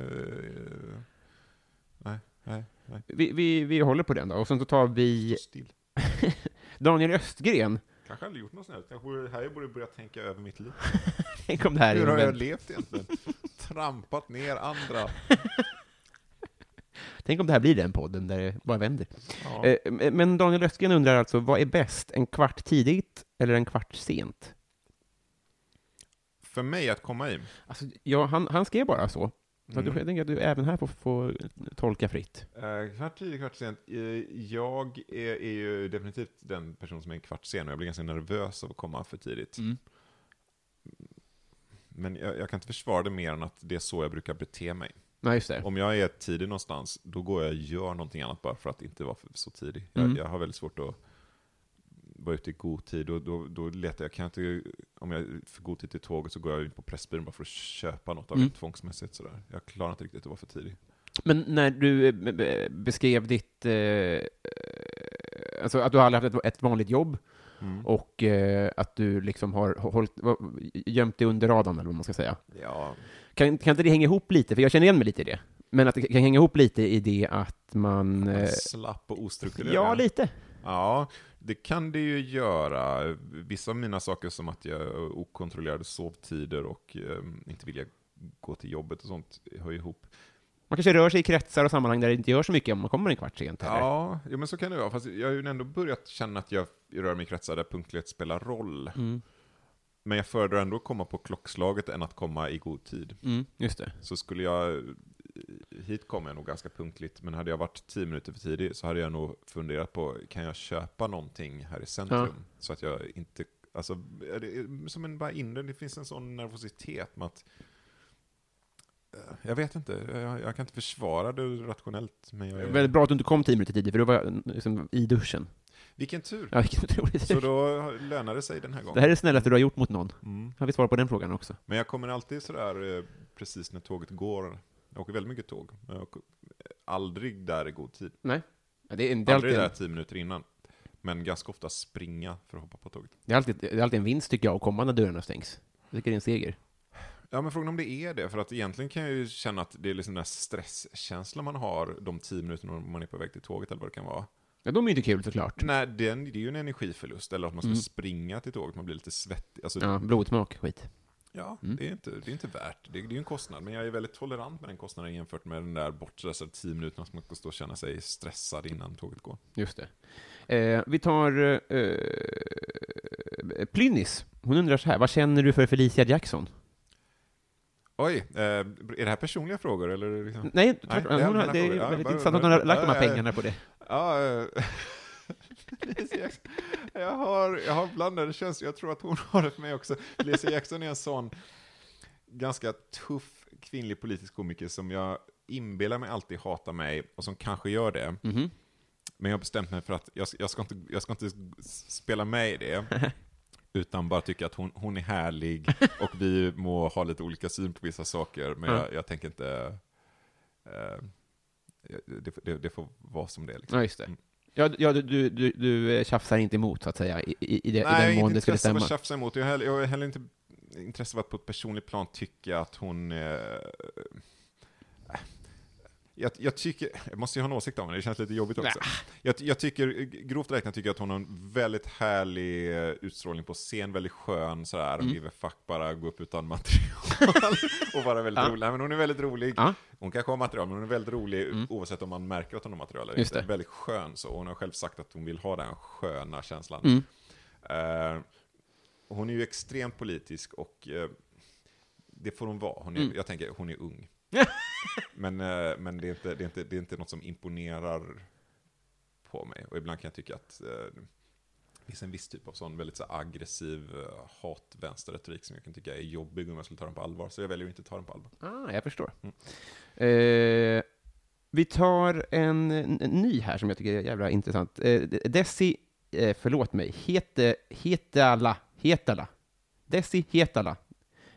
nej, nej, nej. vi, vi, vi håller på den då, och sen så tar vi Still. Daniel Östgren. Kanske aldrig gjort något snällt. Kanske borde, här jag borde börja tänka över mitt liv. Tänk om det här Hur har jag levt egentligen? Trampat ner andra. Tänk om det här blir den podden där det bara vänder. Ja. Eh, Men Daniel Östgren undrar alltså, vad är bäst? En kvart tidigt eller en kvart sent? För mig att komma i. Alltså, ja, han, han skrev bara så. Så Mm. du, jag tänker att du även här får, får tolka fritt. Eh, kvart tidigt, kvart sent. Eh, jag är, är ju definitivt den person som är en kvart sen och jag blir ganska nervös av att komma för tidigt. Mm. Men jag, jag kan inte försvara det mer än att det är så jag brukar bete mig. Nej, just det. Om jag är tidig någonstans, då går jag och gör någonting annat bara för att inte vara för, så tidig. Mm. Jag, jag har väldigt svårt att vara ute i god tid och då, då letar jag, kan jag inte, om jag är för god tid till tåget så går jag in på Pressbyrån bara för att köpa något av Mm. tvångsmässigt sådär. Jag klarar inte riktigt att vara för tidig. Men när du eh, be- be- beskrev ditt... Eh, eh, alltså att du aldrig haft ett, ett vanligt jobb Mm. och eh, att du liksom har hållit, gömt dig under radarn, eller vad man ska säga. Ja, Kan, kan inte det hänga ihop lite? För jag känner igen mig lite i det. Men att det kan hänga ihop lite i det att man... man Eh, slapp och ostrukturerad. ja, lite. Ja, det kan det ju göra. Vissa av mina saker som att jag okontrollerade sovtider och eh, inte vilja gå till jobbet och sånt hör ihop. Man kanske rör sig i kretsar och sammanhang där det inte gör så mycket om man kommer en kvart sent. Eller? Ja, ja, men så kan det vara. Fast jag har ju ändå börjat känna att jag rör mig i kretsar där punktlighet spelar roll. Mm. Men jag föredrar ändå att komma på klockslaget än att komma i god tid. Mm, just det. Så skulle jag, hit kommer jag nog ganska punktligt, men hade jag varit tio minuter för tidig så hade jag nog funderat på, kan jag köpa någonting här i centrum? Så att jag inte, alltså, som en bara inre, det finns en sån nervositet med att eh, jag vet inte, jag, jag kan inte försvara det rationellt, men jag är... Väldigt bra att du inte kom tio minuter tidigt, för då var jag liksom i duschen. Vilken tur! Ja, vilken otrolig Så tur. då lönar det sig den här gången. Det här är det snällaste du har gjort mot någon. Mm. Har vi svar på den frågan också? Men jag kommer alltid sådär eh, precis när tåget går. Jag åker väldigt mycket tåg, men jag åker aldrig där i god tid. Nej. Ja, det, är, det, är Aldrig alltid, där tio minuter innan. Men ganska ofta springa för att hoppa på tåget. det, är alltid, det är alltid en vinst, tycker jag, att komma när dörrarna stängs. Jag tycker det är en seger. Ja, men frågan om det är det. För att egentligen kan jag ju känna att det är liksom den här stresskänslan man har de tio minuterna man är på väg till tåget eller vad det kan vara. Ja, de är ju inte kul såklart. Nej, det är, det är ju en energiförlust. Eller att man ska Mm. springa till tåget, man blir lite svettig. Alltså, Ja, blodsmak, skit. Ja, Mm. det, är inte, det är inte värt. Det är, det är en kostnad, men jag är väldigt tolerant med den kostnaden jämfört med den där bortstressade tio minuterna som man ska stå och känna sig stressad innan tåget går. Just det. Eh, vi tar eh, Plynnis. Hon undrar så här, vad känner du för Felicia Jackson? Oj, eh, är det här personliga frågor eller? Liksom? Nej, Nej, det är hon det är. Ja, väldigt bara- intressant att hon har lagt de här ja, ja, ja. pengarna på det. Ja, eh, Lisa Jackson. Jag har, jag har blandade känslor, jag tror att hon har det för mig också. Lisa Jackson är en sån ganska tuff kvinnlig politisk komiker som jag inbillar mig alltid hatar mig, och som kanske gör det. Mhm. Men jag har bestämt mig för att jag, jag, ska, inte, jag ska inte spela med i det, utan bara tycka att hon, hon är härlig och vi må ha lite olika syn på vissa saker, men Ja. jag, jag tänker inte... Eh, det, det, det får vara som det är. Liksom. Ja, just det. Ja, ja du, du, du, du eh, tjafsar inte emot, så att säga, i, i, i, Nej, den mån det skulle intresse av stämma. att tjafsa emot. Jag har heller, jag har heller inte intresse av att på ett personligt plan tycka att hon... Eh, jag, jag tycker, jag måste ju ha en åsikt om henne, det känns lite jobbigt också. Jag, jag tycker, grovt räknat tycker jag att hon har en väldigt härlig eh, utstrålning på scen, väldigt skön sådär, mm. give a fuck, bara gå upp utan material och vara väldigt Ja. rolig. Nej, men hon är väldigt rolig. Ja. Hon kanske har material, men hon är väldigt rolig Mm. oavsett om man märker att hon har material eller inte. Väldigt skön så, hon har själv sagt att hon vill ha den sköna känslan. Mm. Eh, hon är ju extremt politisk och eh, det får hon vara. Hon är, Mm. Jag tänker, hon är ung. men eh, men det, är inte, det, är inte, det är inte något som imponerar på mig. Och ibland kan jag tycka att eh, det finns en viss typ av sån väldigt så aggressiv eh, hat-vänsterretorik som jag kan tycka är jobbig om jag skulle ta den på allvar. Så jag väljer att inte ta den på allvar. Ah, jag förstår. Mm. Eh, vi tar en, en ny här som jag tycker är jävla intressant. Eh, Desi, eh, förlåt mig, Hete, Hetala, Hetala. Desi Hetala.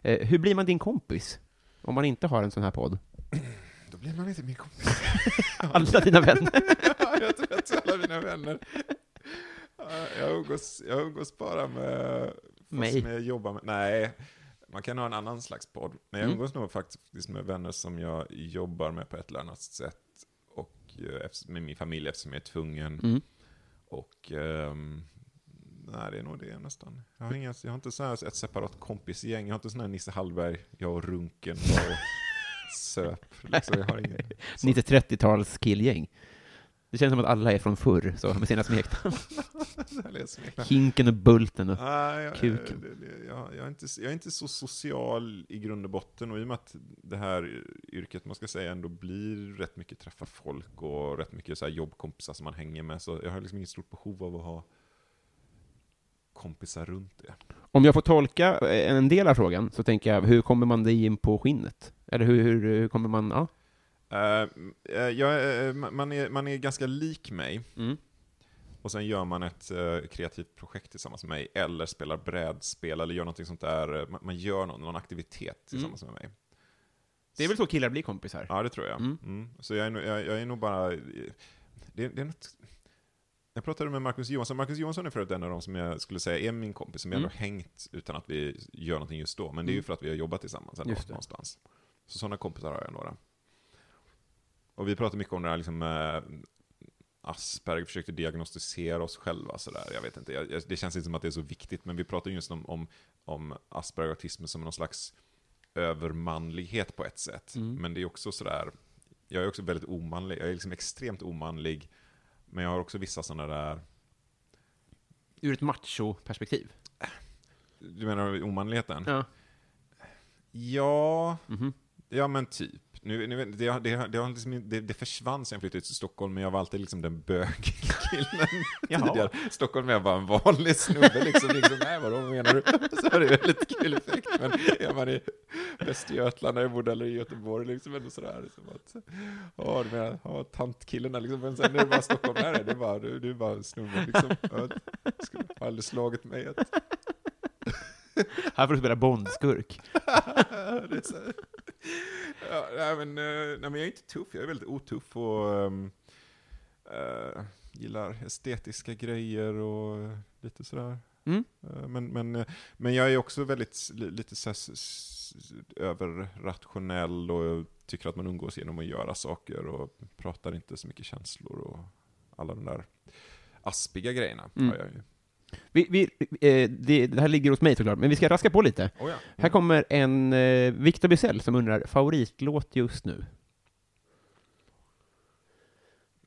Eh, hur blir man din kompis? Om man inte har en sån här podd? Då blir man inte min kompis. Alla dina vänner. Ja, jag tror att alla mina vänner. Ja, Jag umgås, jag umgås bara med folk Mig. som jag jobbar med. Nej, man kan ha en annan slags podd. Men jag Mm. umgås nog faktiskt med vänner som jag jobbar med på ett eller annat sätt. Och eh, med min familj eftersom jag är tvungen. Mm. Och ehm, nej, det är nog det nästan. Jag har, inga, jag har inte så här ett separat kompisgäng. Jag har inte sån här Nisse Hallberg, jag och Runken och söp. Liksom, jag har ingen. så- 90-30-tals killgäng. Det känns som att alla är från förr, så med sina smeknamn. Hinken och Bulten och... Nej, jag, Kuken. jag, jag, är inte, jag är inte så social i grund och botten och i och med att det här yrket, man ska säga, ändå blir rätt mycket träffa folk och rätt mycket så jobbkompisar som man hänger med, så jag har liksom inget stort behov av att ha kompisar runt det. Om jag får tolka eh, en del av frågan, så tänker jag, hur kommer man dig in på skinnet? Eller hur, hur, hur kommer man... Ja. Eh, eh, jag, eh, man, är, man är ganska lik mig, Mm. och sen gör man ett kreativt projekt tillsammans med mig, eller spelar brädspel, eller gör någonting sånt där, man, man gör någon, någon aktivitet tillsammans med mig. Det är väl så killar blir kompisar? Ja, det tror jag. Mm. Mm. Så jag är, nog, jag, jag är nog bara... Det, det är något, jag pratade med Marcus Johansson. Marcus Johansson är förut en av de som jag skulle säga är min kompis, som jag ändå Mm. hängt utan att vi gör någonting just då. Men det är ju Mm. för att vi har jobbat tillsammans ändå, någonstans. Så sådana kompisar har jag några. Och vi pratar mycket om det här liksom, eh, Asperger försökte diagnostisera oss själva sådär. Jag vet inte, jag, det känns inte som att det är så viktigt, men vi pratar just om, om, om Asperger autism som någon slags övermanlighet på ett sätt. Mm. Men det är också sådär, jag är också väldigt omanlig, jag är liksom extremt omanlig, men jag har också vissa sådana där, Ur ett macho-perspektiv? du menar omanligheten? Ja. Ja, Mhm. ja men typ. Nu, nu, det, det, det, liksom, det, det försvann sen jag flyttade till Stockholm, men jag var alltid liksom den bögkillen Jaha. tidigare. Stockholm är bara en vanlig snubbe liksom. liksom Nej, vadå vad menar du? Så var det ju lite kul effekt. Men är man i Västergötland, när jag bodde, eller i Göteborg, liksom ändå sådär. Liksom att, ja, du menar, ja, tantkillarna liksom. Men sen är det bara Stockholm, nej, det bara, du, du bara snubben liksom. Ja, skulle aldrig slagit mig att Här får du spela Bondskurk. ja, nej, men, eh, nej, men jag är inte tuff, jag är väldigt otuff och um, gillar estetiska grejer och lite sådär. Mm. Eh, men, men, men jag är också väldigt lite överrationell och tycker att man umgås genom att göra saker och pratar inte så mycket känslor och alla de där aspiga grejerna Mm. har jag ju. Vi, vi, eh, det, det här ligger hos mig såklart, men vi ska raska på lite. Oh, ja. Här kommer en eh, Victor Bysell som undrar, favoritlåt just nu?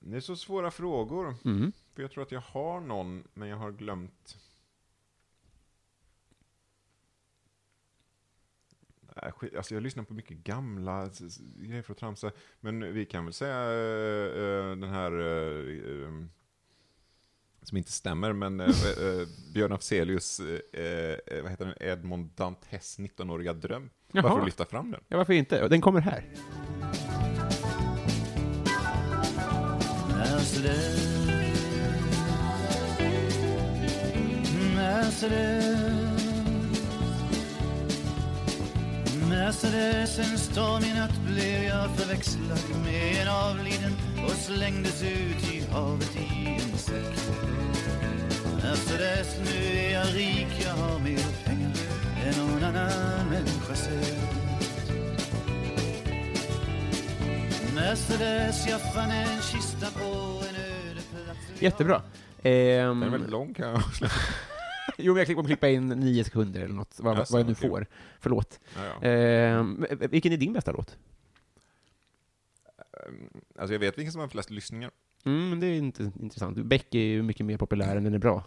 Det är så svåra frågor. Mm. För jag tror att jag har någon, men jag har glömt. Skit, alltså jag lyssnar på mycket gamla grejer för att tramsa. Men vi kan väl säga eh, den här, eh, som inte stämmer, men uh, Björn Afzelius, eh, eh, vad heter den, Edmond Dantes 19-åriga dröm. Jaha. att lyfta fram den. Ja, varför inte? Den kommer här. Mercedes, en stormig natt blev jag förväxlad med en avliden och slängdes ut i havet i en säck. Efter dess nu är jag rik, jag har mer pengar än någon annan människa sett. Efter dess jag fann en kista på en öde plats. Jättebra. Den Ehm, är väldigt lång kan jag jo, men jag kommer klippa in nio sekunder eller något, vad, Jaså, vad jag nu får. Förlåt. Ja, ja. Ehm, vilken är din bästa låt? Alltså jag vet vilken som har flest lyssningar. Mm, det är inte intressant. Beck är ju mycket mer populär än den är bra.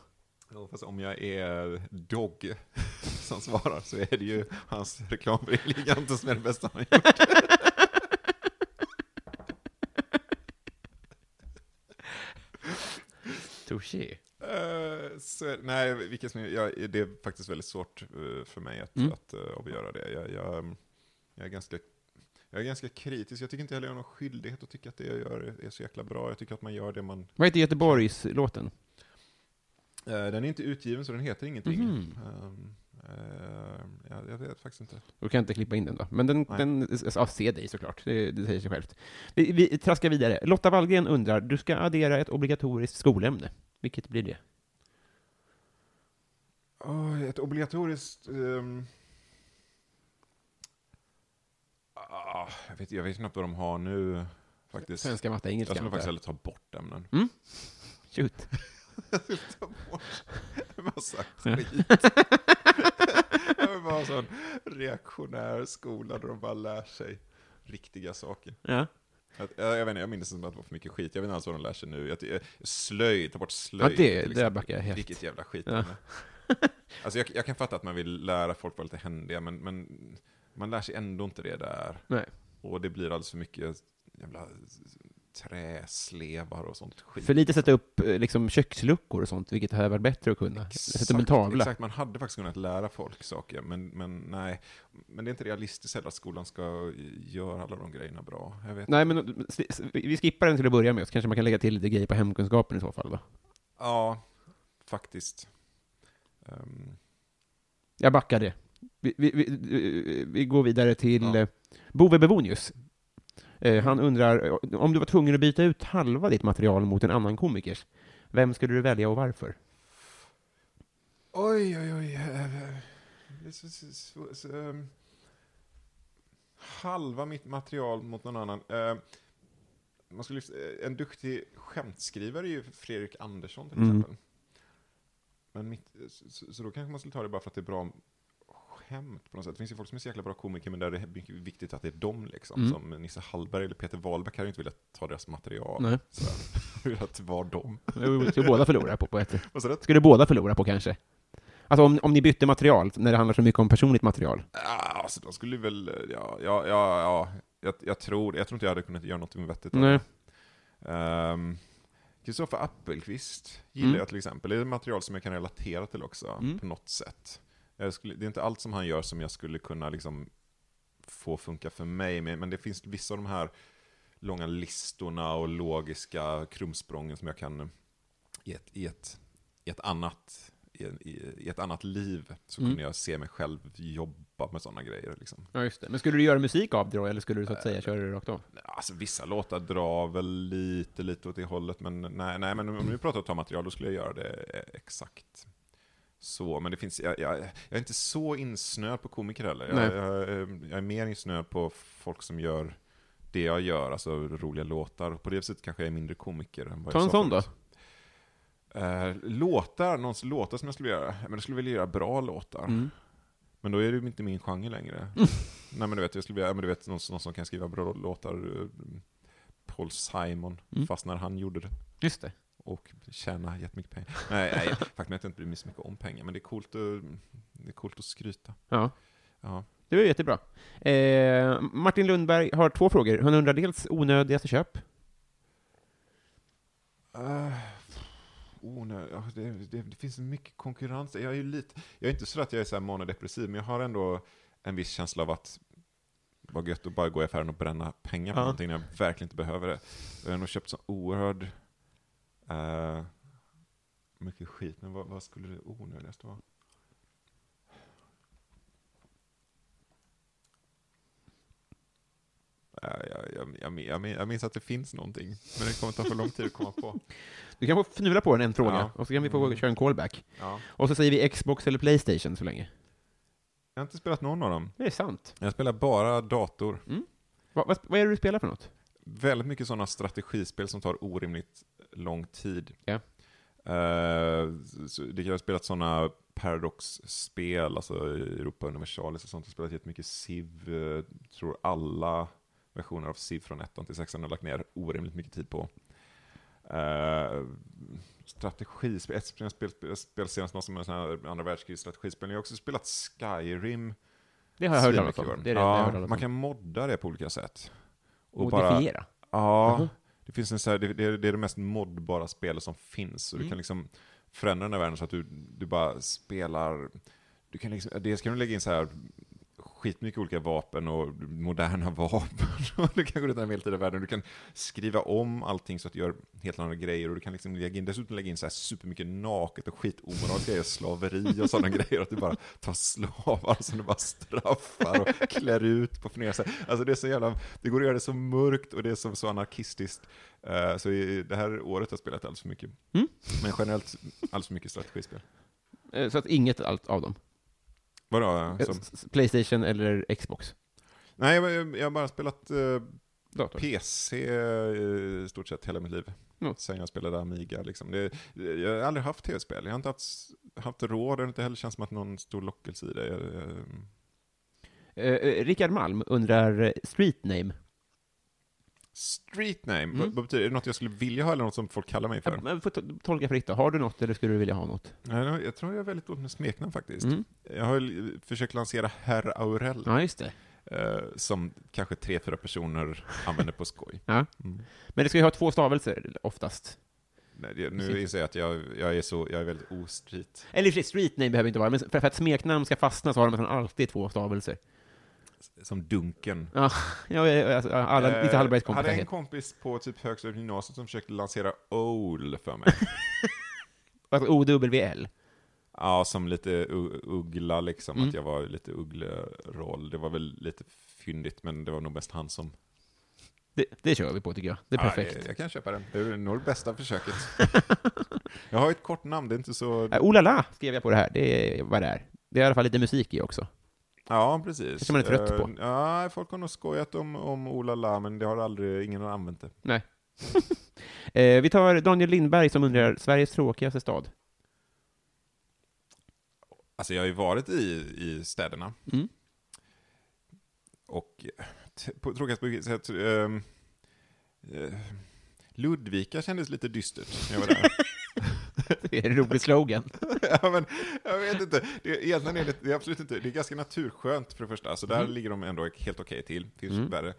Ja, fast om jag är Dogge som svarar så är det ju hans reklam för Eleganten som är det bästa han gjort. Touché. Eh, så, nej, vilken som jag, det är faktiskt väldigt svårt eh, för mig att, Mm. att uh, avgöra det. Jag, jag, jag, är ganska, jag är ganska kritisk. Jag tycker inte heller jag har någon skyldighet att tycka att det jag gör är, så jäkla bra. Jag tycker att man gör det man... Vad heter Göteborgs-låten? Eh, den är inte utgiven så den heter ingenting. Mhm. Ehm, eh, jag, jag vet faktiskt inte. Då kan jag inte klippa in den då. Men den, Nej. den ja, se dig såklart. Det, det säger sig självt. Vi, vi traskar vidare. Lotta Wallgren undrar, du ska addera ett obligatoriskt skolämne. Vilket blir det? Oh, ett obligatoriskt... ehm, ah, jag, vet, jag vet knappt vad de har nu, faktiskt. Svenska, matte, Jag engelska. skulle faktiskt hellre ta bort ämnen. jag. Shoot. ta bort en massa skit. Jag vill bara ha en sån reaktionär skola där de bara lär sig riktiga saker. Ja. Att, jag, jag vet inte, jag minns som att det var för mycket skit. Jag vet inte alls vad de lär sig nu. Jag, jag, slöjd, ta bort slöjd. Ja, det- det backar jag helt. Vilket jävla skit. Ja. Alltså jag, jag kan fatta att man vill lära folk vara lite händiga, men, men man lär sig ändå inte det där. Nej. Och det blir alldeles för mycket jävla träslevar och sånt skit. För lite sätta upp eh, liksom, köksluckor och sånt, vilket hade varit bättre att kunna. Sätta upp en tavla. Exakt, man hade faktiskt kunnat lära folk saker, men, men nej. Men det är inte realistiskt heller att skolan ska göra alla de grejerna bra. Jag vet Nej, men eh, vi skippar den till att börja med, så kanske man kan lägga till lite grejer på hemkunskapen i så fall. Då. Ja, faktiskt. Ehm, Jag backar det. Vi, vi, vi, eh, vi går vidare till Ja. ja. Bove Bevonius. Eh, han undrar, eh, om du var tvungen att byta ut halva ditt material mot en annan komikers, vem skulle du välja och varför? Oj, oj, oj. eh, ehm, halva mitt material mot någon annan. Eh, man skulle, eh, en duktig skämtskrivare är ju Fredrik Andersson till Mm. exempel. Men mitt, så, så då kanske man skulle ta det bara för att det är bra skämt på något sätt. Det finns ju folk som är så jäkla bra komiker, men där det är mycket viktigt att det är dem liksom. Mm. Som Nisse Hallberg eller Peter Wahlbeck hade ju inte velat ta deras material. Nej. Så, att det var dem. Det skulle båda förlora på, på ett du? Skulle båda förlora på kanske? Alltså om, om ni bytte material, när det handlar så mycket om personligt material. Ja, alltså de skulle väl, ja, ja, ja, ja jag, jag, tror, jag tror inte jag hade kunnat göra något vettigt av Nej. Ehm, Kristoffer Appelqvist gillar Mm. jag till exempel. Det är ett material som jag kan relatera till också, Mm. på något sätt. Skulle, det är inte allt som han gör som jag skulle kunna liksom få funka för mig, men, det finns vissa av de här långa listorna och logiska krumsprången som jag kan i ett, i ett, i ett annat i, ett annat liv så Mm. kunde jag se mig själv jobba med sådana grejer. Liksom. Ja, just det. Men skulle du göra musik av det då, eller skulle du så att säga köra det rakt av? Alltså vissa låtar drar väl lite, lite åt det hållet, men nej, nej men om vi pratar om ta material, då skulle jag göra det eh, exakt så. Men det finns, jag, jag, jag är inte så insnöad på komiker heller. Jag, jag, eh, jag är mer insnöad på folk som gör det jag gör, alltså roliga låtar. På det sättet kanske jag är mindre komiker än vad Ta jag en sa sån då. Eh, låtar, någons låtar som jag skulle göra, men jag skulle vilja göra bra låtar. Mm. Men då är det inte min genre längre. Nej men du vet, jag skulle vilja, ja, men du vet någon, någon som kan skriva bra låtar. eh, Paul Simon, Mm. fast när han gjorde det. Just det. Och tjäna jättemycket pengar. Nej, nej faktum är att jag inte bryr mig så mycket om pengar, men det är coolt att, det är coolt att skryta. Ja. Ja. Det var jättebra. Eh, Martin Lundberg har två frågor. Han undrar dels onödigaste köp. Uh, onö- ja, det, det, det finns mycket konkurrens. Jag är ju lite, jag är inte så att jag är så här manodepressiv, men jag har ändå en viss känsla av att vad gött att bara gå i affären och bränna pengar på Ja. någonting när jag verkligen inte behöver det. Jag har nog köpt så oerhörd eh, mycket skit, men vad, vad skulle det onödigaste vara? Nej, jag, jag, jag, jag, min- jag minns att det finns någonting, men det kommer ta för lång tid att komma på. Du kan få fnula på den en fråga, Ja. och så kan vi få Mm. köra en callback. Ja. Och så säger vi Xbox eller Playstation så länge. Jag har inte spelat någon av dem. Det är sant. Jag spelar bara dator. Va, vad, vad är det du spelar för något? Väldigt mycket sådana strategispel som tar orimligt lång tid. Eh, så det- jag har spelat sådana Paradox-spel, alltså Europa Universalis och sånt. Jag har spelat jättemycket Civ, eh, tror alla versioner av Civ från 1 till 6 har lagt ner orimligt mycket tid på. Uh, strategispel, ett spel, spel, spel, spel senast något som är andra världskrigs strategispel. Jag har också spelat Skyrim. Det har jag hört talas om. Det det, ja, man kan modda det på olika sätt. Och bara- Modifiera. Ja, Mhm. Det, finns en så här, det, det, det är det mest modbara spelet som finns. Och Mm. du kan liksom förändra den här världen så att du, du bara spelar... Du kan liksom, dels kan du lägga in så här skitmycket olika vapen och moderna vapen. Du kan gå runt i den medeltida världen. Du kan skriva om allting så att du gör helt andra grejer. Och du kan liksom lägga in, dessutom lägga in så här supermycket naket och skitomoraliska grejer. Slaveri och sådana grejer. Att du bara tar slavar som du bara straffar och klär ut på flera sätt. Alltså det är så jävla, det går att göra det så mörkt och det är så, så anarkistiskt. Eh, så i, det här året har jag spelat alldeles för mycket. Mm. Men generellt alldeles för mycket strategispel. Eh, Så att inget av dem? Vadå? Eh, Som, Playstation eller Xbox? nej, jag, jag har bara spelat eh, Dator? PC eh, i stort sett hela mitt liv. Mm. Sen jag spelade Amiga. Liksom. Det, jag har aldrig haft tv-spel. Jag har inte haft, haft råd, det har inte heller känts som att någon stor lockelse i det. Jag, jag, Eh, eh, Rickard Malm undrar eh, street name. Street name, Mm. vad, vad betyder det? Är det något jag skulle vilja ha eller något som folk kallar mig för? Men får to- tolka fritt då. Har du något eller skulle du vilja ha något? Nej, jag tror jag är väldigt dåligt med smeknamn faktiskt. Mm. Jag har försökt lansera Herr Aurell, Ja, just det. eh, som kanske tre, fyra personer använder på skoj. Ja. Mm. Men det ska ju ha två stavelser oftast. Nej, Nu inser jag att jag, jag, är så, jag är väldigt ostreet. Eller i street name behöver inte vara, men för, för att smeknamn ska fastna så har de alltid två stavelser. Som Dunken. Ja, ja, ja, alltså, alla, Eh, Hallbergs hade en kompis på typ högstadiet gymnasiet som försökte lansera OL för mig. Alltså OWL. ja, som lite uggla liksom, Mm. att jag var lite uggleroll. Det var väl lite fyndigt, men det var nog mest han som... Det, det kör vi på tycker jag. Det är Ja, perfekt. jag, jag kan köpa den. Det är nog det bästa försöket. jag har ett kort namn, det är inte så... Äh, oh la la, skrev jag på det här. Det är vad det är. Det är i alla fall lite musik i också. Ja, precis. Kanske man är trött på. Eh, Ja, folk har nog skojat om, om Olala, men det har aldrig, ingen har använt det. Nej. eh, vi tar Daniel Lindberg som undrar, Sveriges tråkigaste stad? Alltså jag har ju varit i, i städerna. Mm. Och på vilket sätt, ehm, eh, Ludvika kändes lite dystert när jag var där. Är en rolig slogan. ja, men, jag vet inte, det, egentligen är det, det är absolut inte, det är ganska naturskönt för det första, så där Mm. ligger de ändå helt okej till, finns Mm. värre.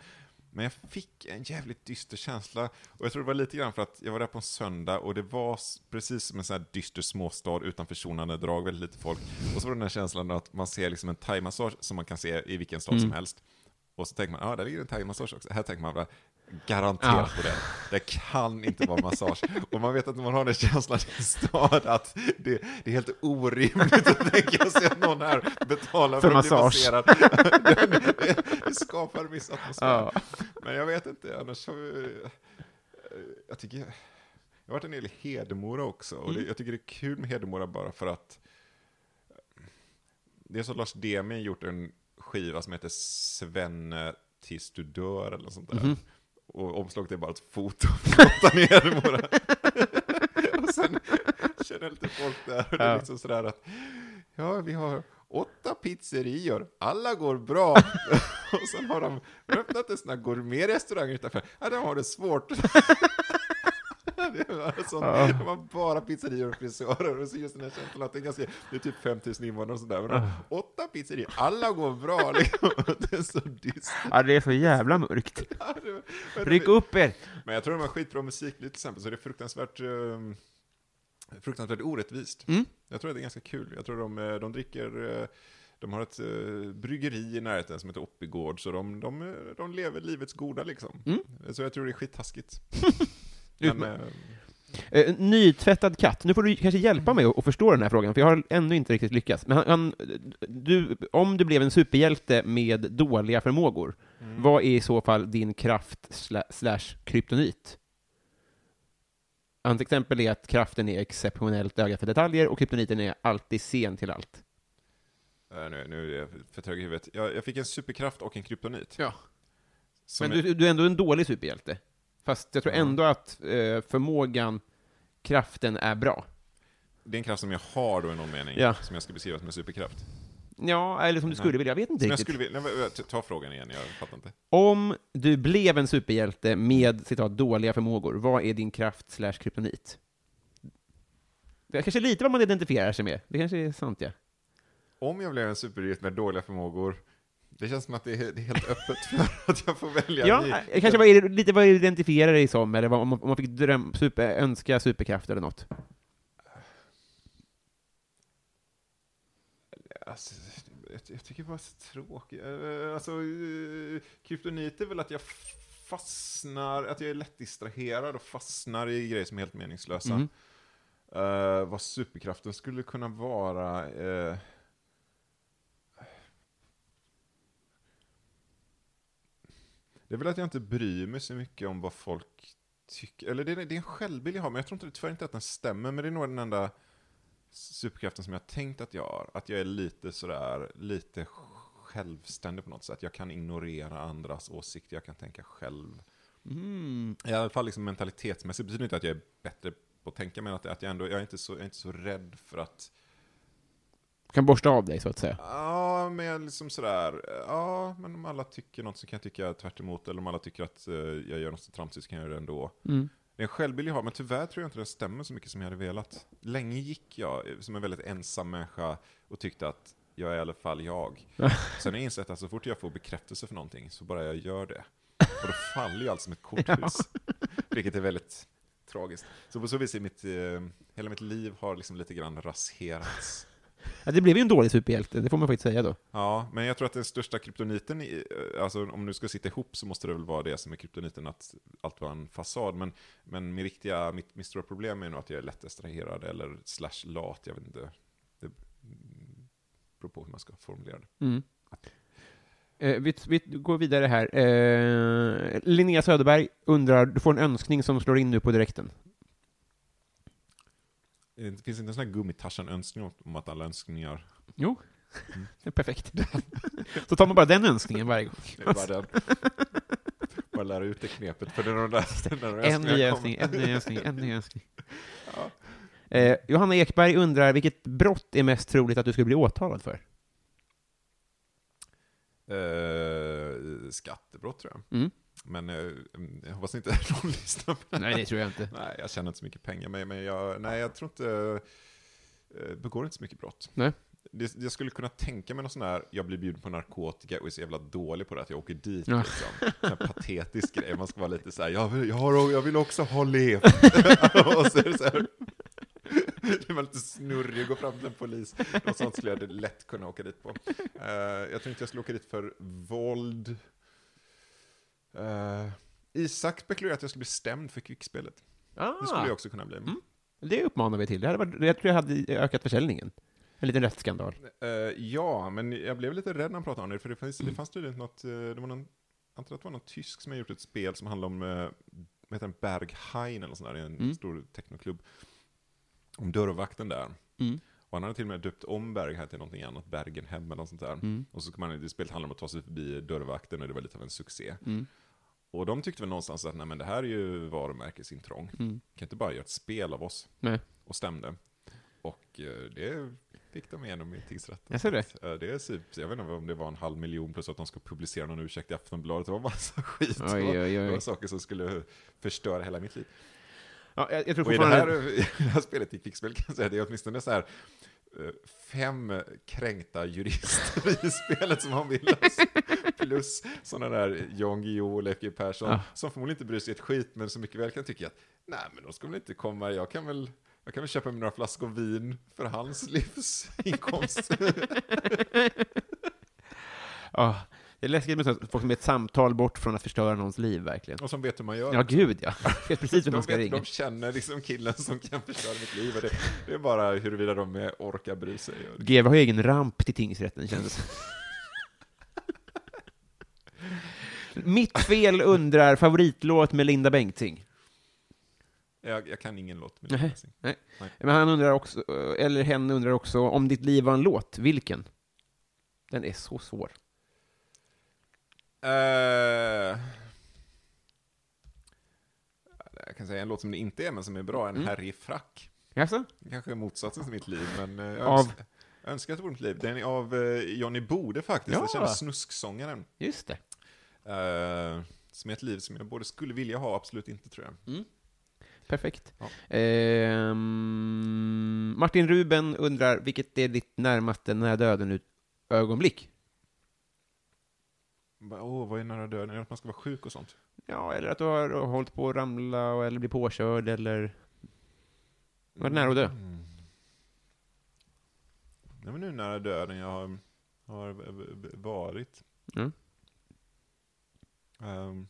Men jag fick en jävligt dyster känsla, och jag tror det var lite grann för att jag var där på en söndag, och det var precis som en sån här dyster småstad utan försonande drag, väldigt lite folk. Och så var det den här känslan att man ser liksom en thaimassage som man kan se i vilken stad som Mm. helst. Och så tänker man, ja ah, där ligger en thaimassage också. Här tänker man bara, garanterat Ja. på det. Det kan inte vara massage. Och man vet att man har den känslan i stad att det, det är helt orimligt att tänka sig att någon här betalar För för, att bli masserad. Det, det, det skapar en viss atmosfär. Ja. Men jag vet inte, annars så... eh, Jag tycker... Jag har varit en del i Hedemora också, och Mm. jag tycker det är kul med Hedemora bara för att det är så Lars Demi gjort en skiva som heter Svenne tills du dör eller sånt där. Mhm. Och omslaget är bara ett foto gatan i Hedemora. och sen känner lite folk där, och det är liksom sådär att ja, vi har åtta pizzerior, alla går bra. och sen har de öppnat en sån här gourmetrestaurang utanför. Ja, de har det svårt. Det var sån, Ja. De har bara pizzerior och frisörer. Och så just den här känslan att det är, ganska, det är typ 5000 invånare och sådär. Men de, åtta pizzerior, alla går bra. Liksom. Det är så dystert. ja, det är så jävla mörkt. Ja, det var- Ryck upp er! Men jag tror de har skitbra musikliv till exempel, så det är fruktansvärt, um, fruktansvärt orättvist. Mm. Jag tror att det är ganska kul. Jag tror de, eh, de dricker, eh, de har ett eh, bryggeri i närheten som heter Oppigård, så de, de, de lever livets goda liksom. Mm. Så jag tror det är skittaskigt. Du, Men, eh, nytvättad katt. Nu får du kanske hjälpa mig att förstå den här frågan, för jag har ännu inte riktigt lyckats. Men han, han, du, om du blev en superhjälte med dåliga förmågor, vad är i så fall din kraft sla- slash kryptonit? Hans exempel är att kraften är exceptionellt öga för detaljer och kryptoniten är alltid sen till allt. Eh, nu, nu är jag för trög i huvudet. Jag, jag fick en superkraft och en kryptonit. Ja. Som Men du, du är ändå en dålig superhjälte. Fast jag tror Ja. ändå att eh, förmågan, kraften är bra. Det är en kraft som jag har då i någon mening, Ja. som jag ska beskriva som en superkraft. Ja, eller som du skulle vilja, jag vet inte jag riktigt. skulle vilja, nej, vä- ta frågan igen, jag fattar inte. Om du blev en superhjälte med citat dåliga förmågor, vad är din kraft slash kryptonit? Det är kanske lite vad man identifierar sig med. Det kanske är sant, ja. Om jag blev en superhjälte med dåliga förmågor, det känns som att det är, det är helt öppet för att jag får välja. Ja, ny- kanske vad lite vad du identifierar dig som, eller vad, om, man, fick dröm, super, önska superkraft eller något. Alltså, jag, jag tycker det är så tråkigt. Eh, Alltså, eh, kryptonit är väl att jag fastnar, att jag är lätt distraherad och fastnar i grejer som är helt meningslösa. Mm. Eh, vad superkraften skulle kunna vara... eh, det är väl att jag inte bryr mig så mycket om vad folk tycker. Eller det är, det är en självbild jag har, men jag tror inte, tyvärr inte att den stämmer. Men det är nog den enda superkraften som jag har tänkt att jag har. Att jag är lite sådär, lite självständig på något sätt. Jag kan ignorera andras åsikter, jag kan tänka själv. Mm. I alla fall liksom mentalitetsmässigt betyder inte att jag är bättre på att tänka, men att, att jag ändå, jag är inte så, jag är inte så rädd för att Kan borsta av dig, så att säga. Ja, men liksom sådär, ja, men om alla tycker något så kan jag tycka tvärt emot, eller om alla tycker att eh, jag gör något så tramsigt så kan jag göra det ändå. Mm. Det är en självbild jag har, men tyvärr tror jag inte den stämmer så mycket som jag hade velat. Länge gick jag eh, som en väldigt ensam människa och tyckte att jag är i alla fall jag. Sen har jag insett att så fort jag får bekräftelse för någonting så bara jag gör det. Och då faller ju allt som ett korthus. Vilket är väldigt tragiskt. Så på så vis är mitt, eh, hela mitt liv har liksom lite grann raserats. Ja, det blev ju en dålig superhjälte, det får man faktiskt säga då. Ja, men jag tror att den största kryptoniten, i, eh, alltså om du ska sitta ihop så måste det väl vara det som är kryptoniten, att allt var en fasad. Men, men min riktiga, mitt, mitt stora problem är nog att jag är lätt distraherad eller slash lat, jag vet inte. Det mm, beror på hur man ska formulera det. Mm. Eh, vi, vi går vidare här. Eh, Linnea Söderberg undrar, du får en önskning som slår in nu på direkten. Det finns inte en sån här gummitarsan-önskning om- att alla önskningar... Jo, det är perfekt. Så tar man bara den önskningen varje gång. Det är bara den. Bara lära ut det knepet, för när de där En ny önskning, en ny önskning, en ny önskning. Ja. Eh, Johanna Ekberg undrar, vilket brott är mest troligt att du skulle bli åtalad för? Eh, skattebrott tror jag. Mm. Men eh, jag hoppas inte någon lyssnar på det. Nej, det tror jag inte. Nej, jag tjänar inte så mycket pengar, men, men jag, nej, jag tror inte, eh, begår inte så mycket brott. Nej. Det, jag skulle kunna tänka mig någon sån här, jag blir bjuden på narkotika och är så jävla dålig på det att jag åker dit. Ja. Liksom. Här patetisk grej, man ska vara lite så här, jag vill, jag, har, jag vill också ha levt. och så är det så här, det var lite snurrig att gå fram till en polis. Något sånt skulle jag lätt kunna åka dit på. Eh, jag tror inte jag skulle åka dit för våld. Eh, Isak spekulerar att jag skulle bli stämd för kvickspelet. Det skulle jag också kunna bli. Mm. Det uppmanar vi till. Det hade varit, jag tror jag hade ökat försäljningen. En liten rättsskandal. Eh, ja, men jag blev lite rädd när han pratade om det, för det fanns, det fanns tydligen något, eh, det var någon, jag antar att det var någon tysk som har gjort ett spel som handlar om, uh, vad heter den, Berghain eller något sånt där, i en Mm. stor technoklubb. Om dörrvakten där. Mm. Och han hade till och med döpt om Berghain till någonting annat, Bergenhem eller något sånt där. Mm. Och så ska man, det spelet handlar om att ta sig förbi dörrvakten och det var lite av en succé. Och de tyckte väl någonstans att nej men det här är ju varumärkesintrång. Mm. kan inte bara göra ett spel av oss. Nej. Och stämde. Och eh, det fick de igenom i tingsrätten. Jag ser det. Eh, det är typ, jag vet inte om det var en halv miljon plus att de ska publicera någon ursäkt i Aftonbladet. Det var massa skit. Oj, var, oj, det var oj. saker som skulle förstöra hela mitt liv. Ja, jag, jag tror Och i det, här, i det här spelet i Kvickspel kan jag säga, det är åtminstone så här eh, fem kränkta jurister i spelet som vill lösa. Plus sådana där Jan Guillou och Leif G Persson, Ja. som förmodligen inte bryr sig ett skit, men så mycket väl kan tycka att nej, men de ska väl inte komma, jag kan väl jag kan väl köpa mig några flaskor vin för hans livsinkomst. Ja, Det är läskigt med folk som är ett samtal bort från att förstöra någons liv, verkligen. Och som vet hur man gör. Ja, gud ja. Vet precis hur man ska vet, ringa. de känner liksom killen som kan förstöra mitt liv. Det, det är bara huruvida de orkar bry sig. GW har egen ramp till tingsrätten, känns det Mitt fel undrar favoritlåt med Linda Bengtzing. Jag, jag kan ingen låt med. Linda Nej. Nej. Men han undrar också, eller hen undrar också, om ditt liv var en låt, vilken? Den är så svår. Eh, jag kan säga en låt som det inte är, men som är bra, en Mm. herre i frack. Jaså? Kanske motsatsen till mitt liv, men eh, jag, Av? önskar, att det vore mitt liv. Den är av eh, Johnny Bode faktiskt, Ja. jag känner snusksångaren. Just det. Eh, som är ett liv som jag både skulle vilja ha och absolut inte, tror jag. Perfekt. Ja. Ehm, Martin Ruben undrar, vilket är ditt närmaste nära döden ut ögonblick? Bara, Åh, vad är nära döden? Är det att man ska vara sjuk och sånt? Ja, eller att du har hållit på att ramla eller bli påkörd eller varit nära att dö. Mm. Nej, men nu nära döden jag har, har varit. Mm. Ehm.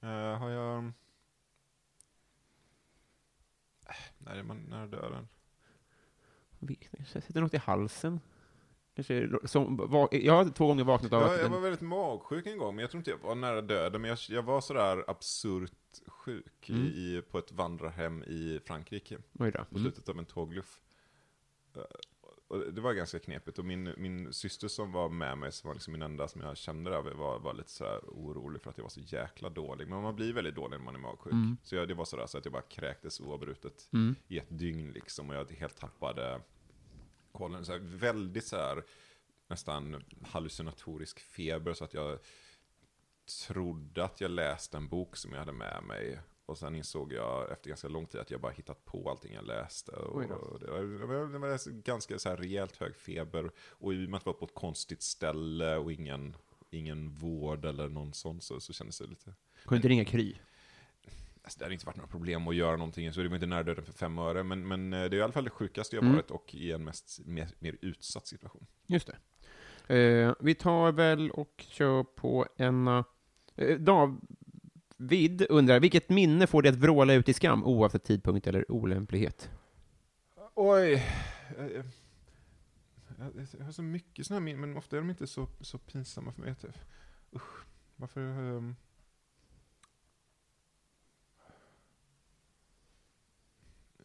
Eh, har jag... Äh, det är man nära döden. Sitter något i halsen? Kanske, som, va, jag har två gånger vaknat av Jag, att jag var väldigt magsjuk en gång, men jag tror inte jag var nära döden. Men jag, jag var sådär absurt sjuk Mm. i, på ett vandrarhem i Frankrike. Oj då. på Mm. slutet av en tågluff. Och det var ganska knepigt, och min, min syster som var med mig, som var liksom min enda som jag kände där, var, var lite så orolig för att jag var så jäkla dålig. Men man blir väldigt dålig när man är magsjuk. Mm. Så jag, det var sådär så att jag bara kräktes oavbrutet Mm. i ett dygn liksom, och jag helt tappade kollen. Så här, väldigt så här, nästan hallucinatorisk feber, så att jag trodde att jag läste en bok som jag hade med mig. Och sen insåg jag efter ganska lång tid att jag bara hittat på allting jag läste. Och det, var, det, var, ganska så här rejält hög feber. Och i och med att det var på ett konstigt ställe och ingen, ingen vård eller någon sån så, så kändes det lite... Kunde inte ringa Kry? Alltså, det hade inte varit några problem att göra någonting, så det var inte nära döden för fem öre. Men, men eh, det är i alla fall det sjukaste jag Mm. varit och i en mest, mer, mer utsatt situation. Just det. Eh, vi tar väl och kör på en... Uh, vid undrar, vilket minne får dig att vråla ut i skam oavsett tidpunkt eller olämplighet? Oj! Eh, jag, har så mycket sådana här minnen, men ofta är de inte så, så pinsamma för mig. Typ. Usch, varför... Um...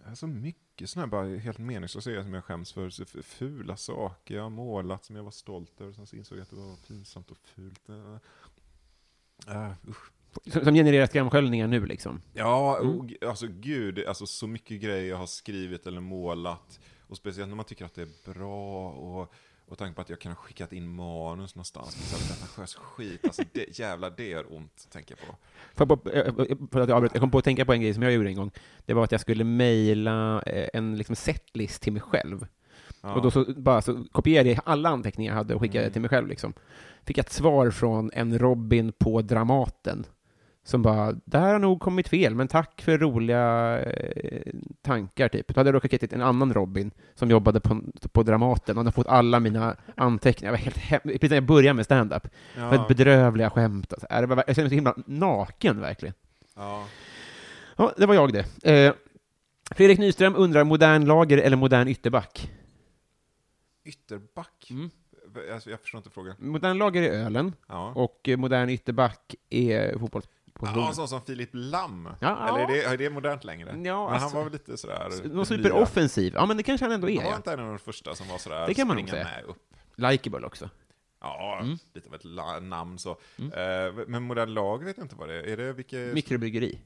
Jag har så mycket sådana här bara helt meningslösa grejer som jag skäms för. Så Fula saker jag har målat som jag var stolt över, sen så insåg jag att det var pinsamt och fult. Uh, usch. Som, genererar skamsköljningar nu liksom? Ja, Mm. och, alltså gud, alltså så mycket grejer jag har skrivit eller målat. Och speciellt när man tycker att det är bra och, och tanke på att jag kan ha skickat in manus någonstans. Så här, Pretentiös skit, alltså det, jävlar det gör ont, tänker jag på. För, på, eh, för att jag, avbröt, jag kom på att tänka på en grej som jag gjorde en gång. Det var att jag skulle mejla eh, en liksom setlist till mig själv. Ja. Och då så, bara så kopierade jag alla anteckningar jag hade och skickade Mm. till mig själv. Liksom. Fick ett svar från en Robin på Dramaten. Som bara, det här har nog kommit fel, men tack för roliga eh, tankar, typ. Då hade jag råkat till en annan Robin som jobbade på, på Dramaten, och hade fått alla mina anteckningar. Jag var helt hem- Precis när jag började med stand-up. ja. Väldigt bedrövliga skämt. Alltså. Det var- Jag kände mig så himla naken, verkligen. ja. Ja, det var jag det. Eh, Fredrik Nyström undrar, modern lager eller modern ytterback? Ytterback? Mm. Alltså, jag förstår inte frågan. Modern lager är ölen, Ja. och modern ytterback är fotbollspositionen. Ja, sån som Filip Lam. Ja, Eller är det, är det modernt längre? Ja, men han alltså- var väl lite sådär... Någon superoffensiv. Ja, men det kanske han ändå är, Han var ja. inte en av de första som var sådär Det kan man springa säga. med upp. Likeable också. Ja, Mm. lite av ett namn så. Mm. Eh, men modern lager vet jag inte vad det är. Är det vilket... Mikrobryggeri.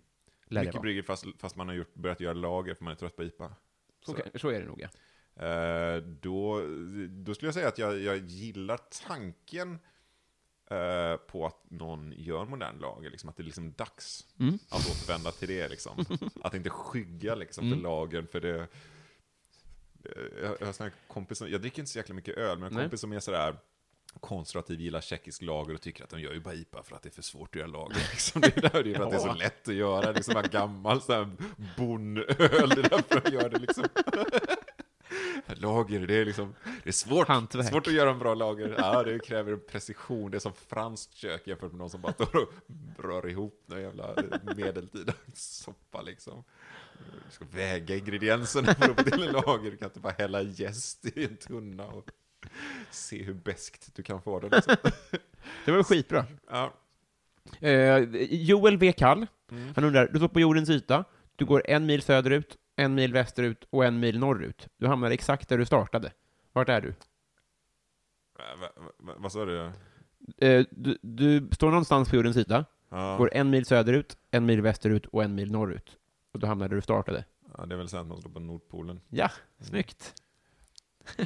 Brygger fast, fast man har gjort, börjat göra lager för man är trött på IPA. Så, kan- så är det nog, ja. eh, då, då skulle jag säga att jag, jag gillar tanken eh, på att någon gör modern lager, liksom, att det är liksom dags Mm. att återvända till det. Liksom. att inte skygga liksom, Mm. för lagern, för det... eh, Jag, jag har kompis som, jag dricker inte så jäkla mycket öl, men en Nej. kompis som är sådär konservativ, gillar tjeckisk lager och tycker att de gör ju bara IPA för att det är för svårt att göra lager. Liksom. Det är där, det är för att det är så lätt att göra, det är som en gammal bonnöl, det är därför de gör det liksom. Lager, det är liksom, det är svårt, Hantverk. svårt att göra en bra lager. Ja, det kräver precision. Det är som franskt kök jämfört med någon som bara står och rör ihop någon jävla medeltida soppa liksom. Du ska väga ingredienserna för att få till en lager. Du kan inte bara hälla jäst i en tunna och se hur beskt du kan få det. Liksom. Det var skitbra. Ja. Eh, Joel V. Kall, han undrar, du står på jordens yta, du går en mil söderut, en mil västerut och en mil norrut. Du hamnar exakt där du startade. Vart är du? Va, vad sa du? Eh, du? Du står någonstans på jordens yta, Ja. går en mil söderut, en mil västerut och en mil norrut. Och du hamnar där du startade. ja, det är väl så att man står på Nordpolen. Ja, snyggt.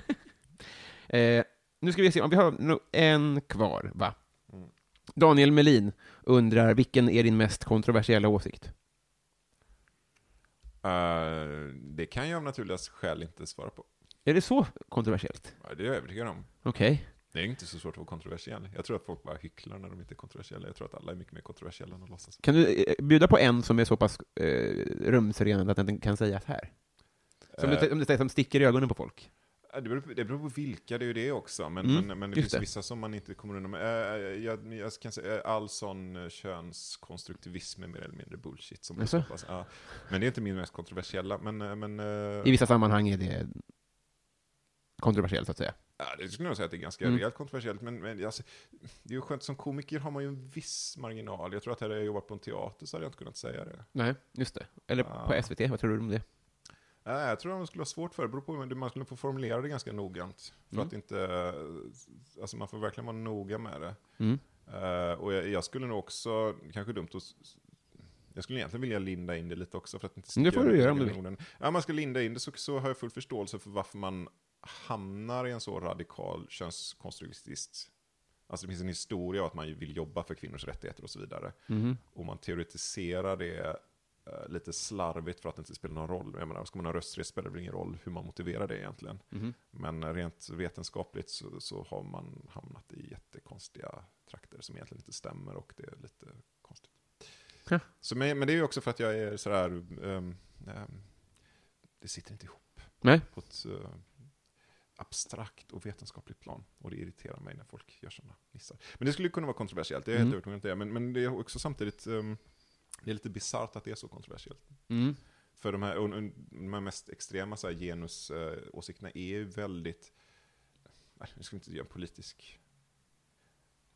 eh, nu ska vi se om vi har en kvar, va? Mm. Daniel Melin undrar, vilken är din mest kontroversiella åsikt? Eh, det kan jag av naturliga skäl inte svara på. Är det så kontroversiellt? Ja, det är jag övertygad om. Okej. Det är inte så svårt att vara kontroversiell. Jag tror att folk bara hycklar när de inte är kontroversiella. Jag tror att alla är mycket mer kontroversiella än att låtsas. Kan du eh, bjuda på en som är så pass eh, rumsren att den kan sägas här? Som, Eh, det, om det som sticker i ögonen på folk? Det beror, på, det beror på vilka, det är ju det också. Men, Mm, men, men det finns det. vissa som man inte kommer undan med. Eh, Jag, jag kan säga, eh, all sån eh, könskonstruktivism är mer eller mindre bullshit. Som hoppas. Ja. Men det är inte min mest kontroversiella. Men, men I vissa sammanhang är det kontroversiellt, så att säga. ja, det skulle jag säga att det är ganska Mm. rejält kontroversiellt. Men, men alltså, det är ju skönt, som komiker har man ju en viss marginal. Jag tror att hade jag jobbat på en teater så hade jag inte kunnat säga det. Nej, just det. Eller på Ja. SVT, vad tror du om det? Nej, jag tror att man skulle ha svårt för det. Beror på, man skulle få formulera det ganska noggrant. För Mm. att inte, alltså man får verkligen vara noga med det. Mm. Eh, och jag, jag skulle nog också, kanske dumt att, jag skulle egentligen vilja linda in det lite också för att inte det får du göra om du orden. Ja, man ska linda in det så, så har jag full förståelse för varför man hamnar i en så radikal könskonstruktivist. Alltså det finns en historia av att man vill jobba för kvinnors rättigheter och så vidare. Mhm. Och man teoretiserar det eh, lite slarvigt för att det inte spelar någon roll. Jag menar, ska man ha rösträtt spelar det väl ingen roll hur man motiverar det egentligen. Mhm. Men rent vetenskapligt så, så har man hamnat i jättekonstiga trakter som egentligen inte stämmer och det är lite konstigt. Ja. Så, men, men det är ju också för att jag är sådär, ehm, ehm, det sitter inte ihop Nej. på ett eh, abstrakt och vetenskapligt plan. Och det irriterar mig när folk gör sådana missar. Men det skulle kunna vara kontroversiellt, det är Mm. helt övertygad om det. Men, men det är också samtidigt, ehm, det är lite bisarrt att det är så kontroversiellt. Mm. För de här, de här mest extrema så här, genusåsikterna är ju väldigt, nej, nu ska inte göra en politisk,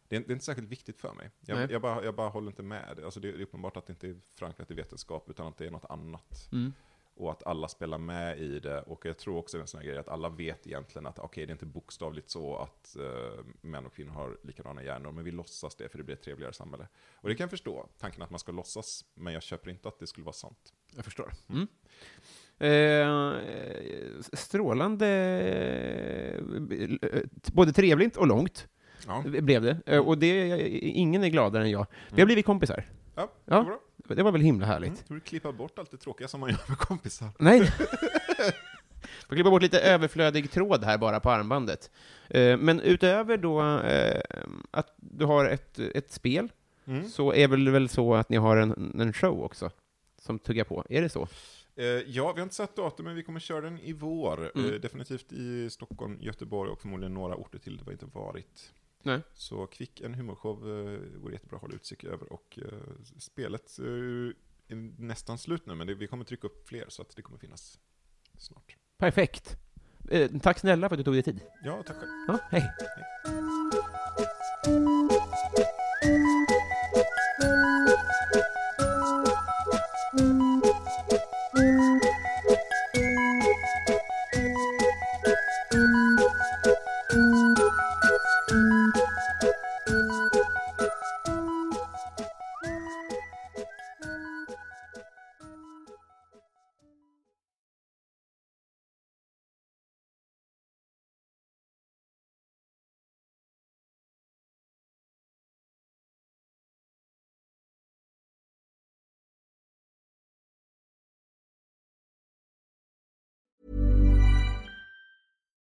det är, det är inte särskilt viktigt för mig. Jag, jag, bara, jag bara håller inte med. Alltså det är uppenbart att det inte är förankrat i vetenskap, utan att det är något annat. Mm. Och att alla spelar med i det. Och jag tror också det är en sån här grej att alla vet egentligen att okej, det är inte bokstavligt så att eh, män och kvinnor har likadana hjärnor, men vi låtsas det för det blir ett trevligare samhälle. Och det kan jag förstå, tanken att man ska låtsas, men jag köper inte att det skulle vara sant. Jag förstår. Mm. Eh, strålande, eh, både trevligt och långt Ja, blev det. Eh, och det, ingen är gladare än jag. Vi har blivit kompisar. ja, Ja. Det var. Det väl himla härligt. Mm. Du vill klippa bort allt det tråkiga som man gör med kompisar. Nej. Får klippa bort lite överflödig tråd här bara på armbandet. Eh, Men utöver då eh, att du har ett, ett spel, Mm. så är väl väl så att ni har en, en show också, som tuggar på. Är det så? Eh, ja, vi har inte satt datum, men vi kommer köra den i vår. Mm. Definitivt i Stockholm, Göteborg och förmodligen några orter till där vi inte varit. Nej. Så Kvick, en humorshow, eh, vore jättebra att hålla utkik över. Och eh, spelet eh, är nästan slut nu, men det, vi kommer trycka upp fler, så att det kommer finnas snart. Perfekt. Eh, tack snälla för att du tog dig tid. Ja, tack själv. Ja, hej.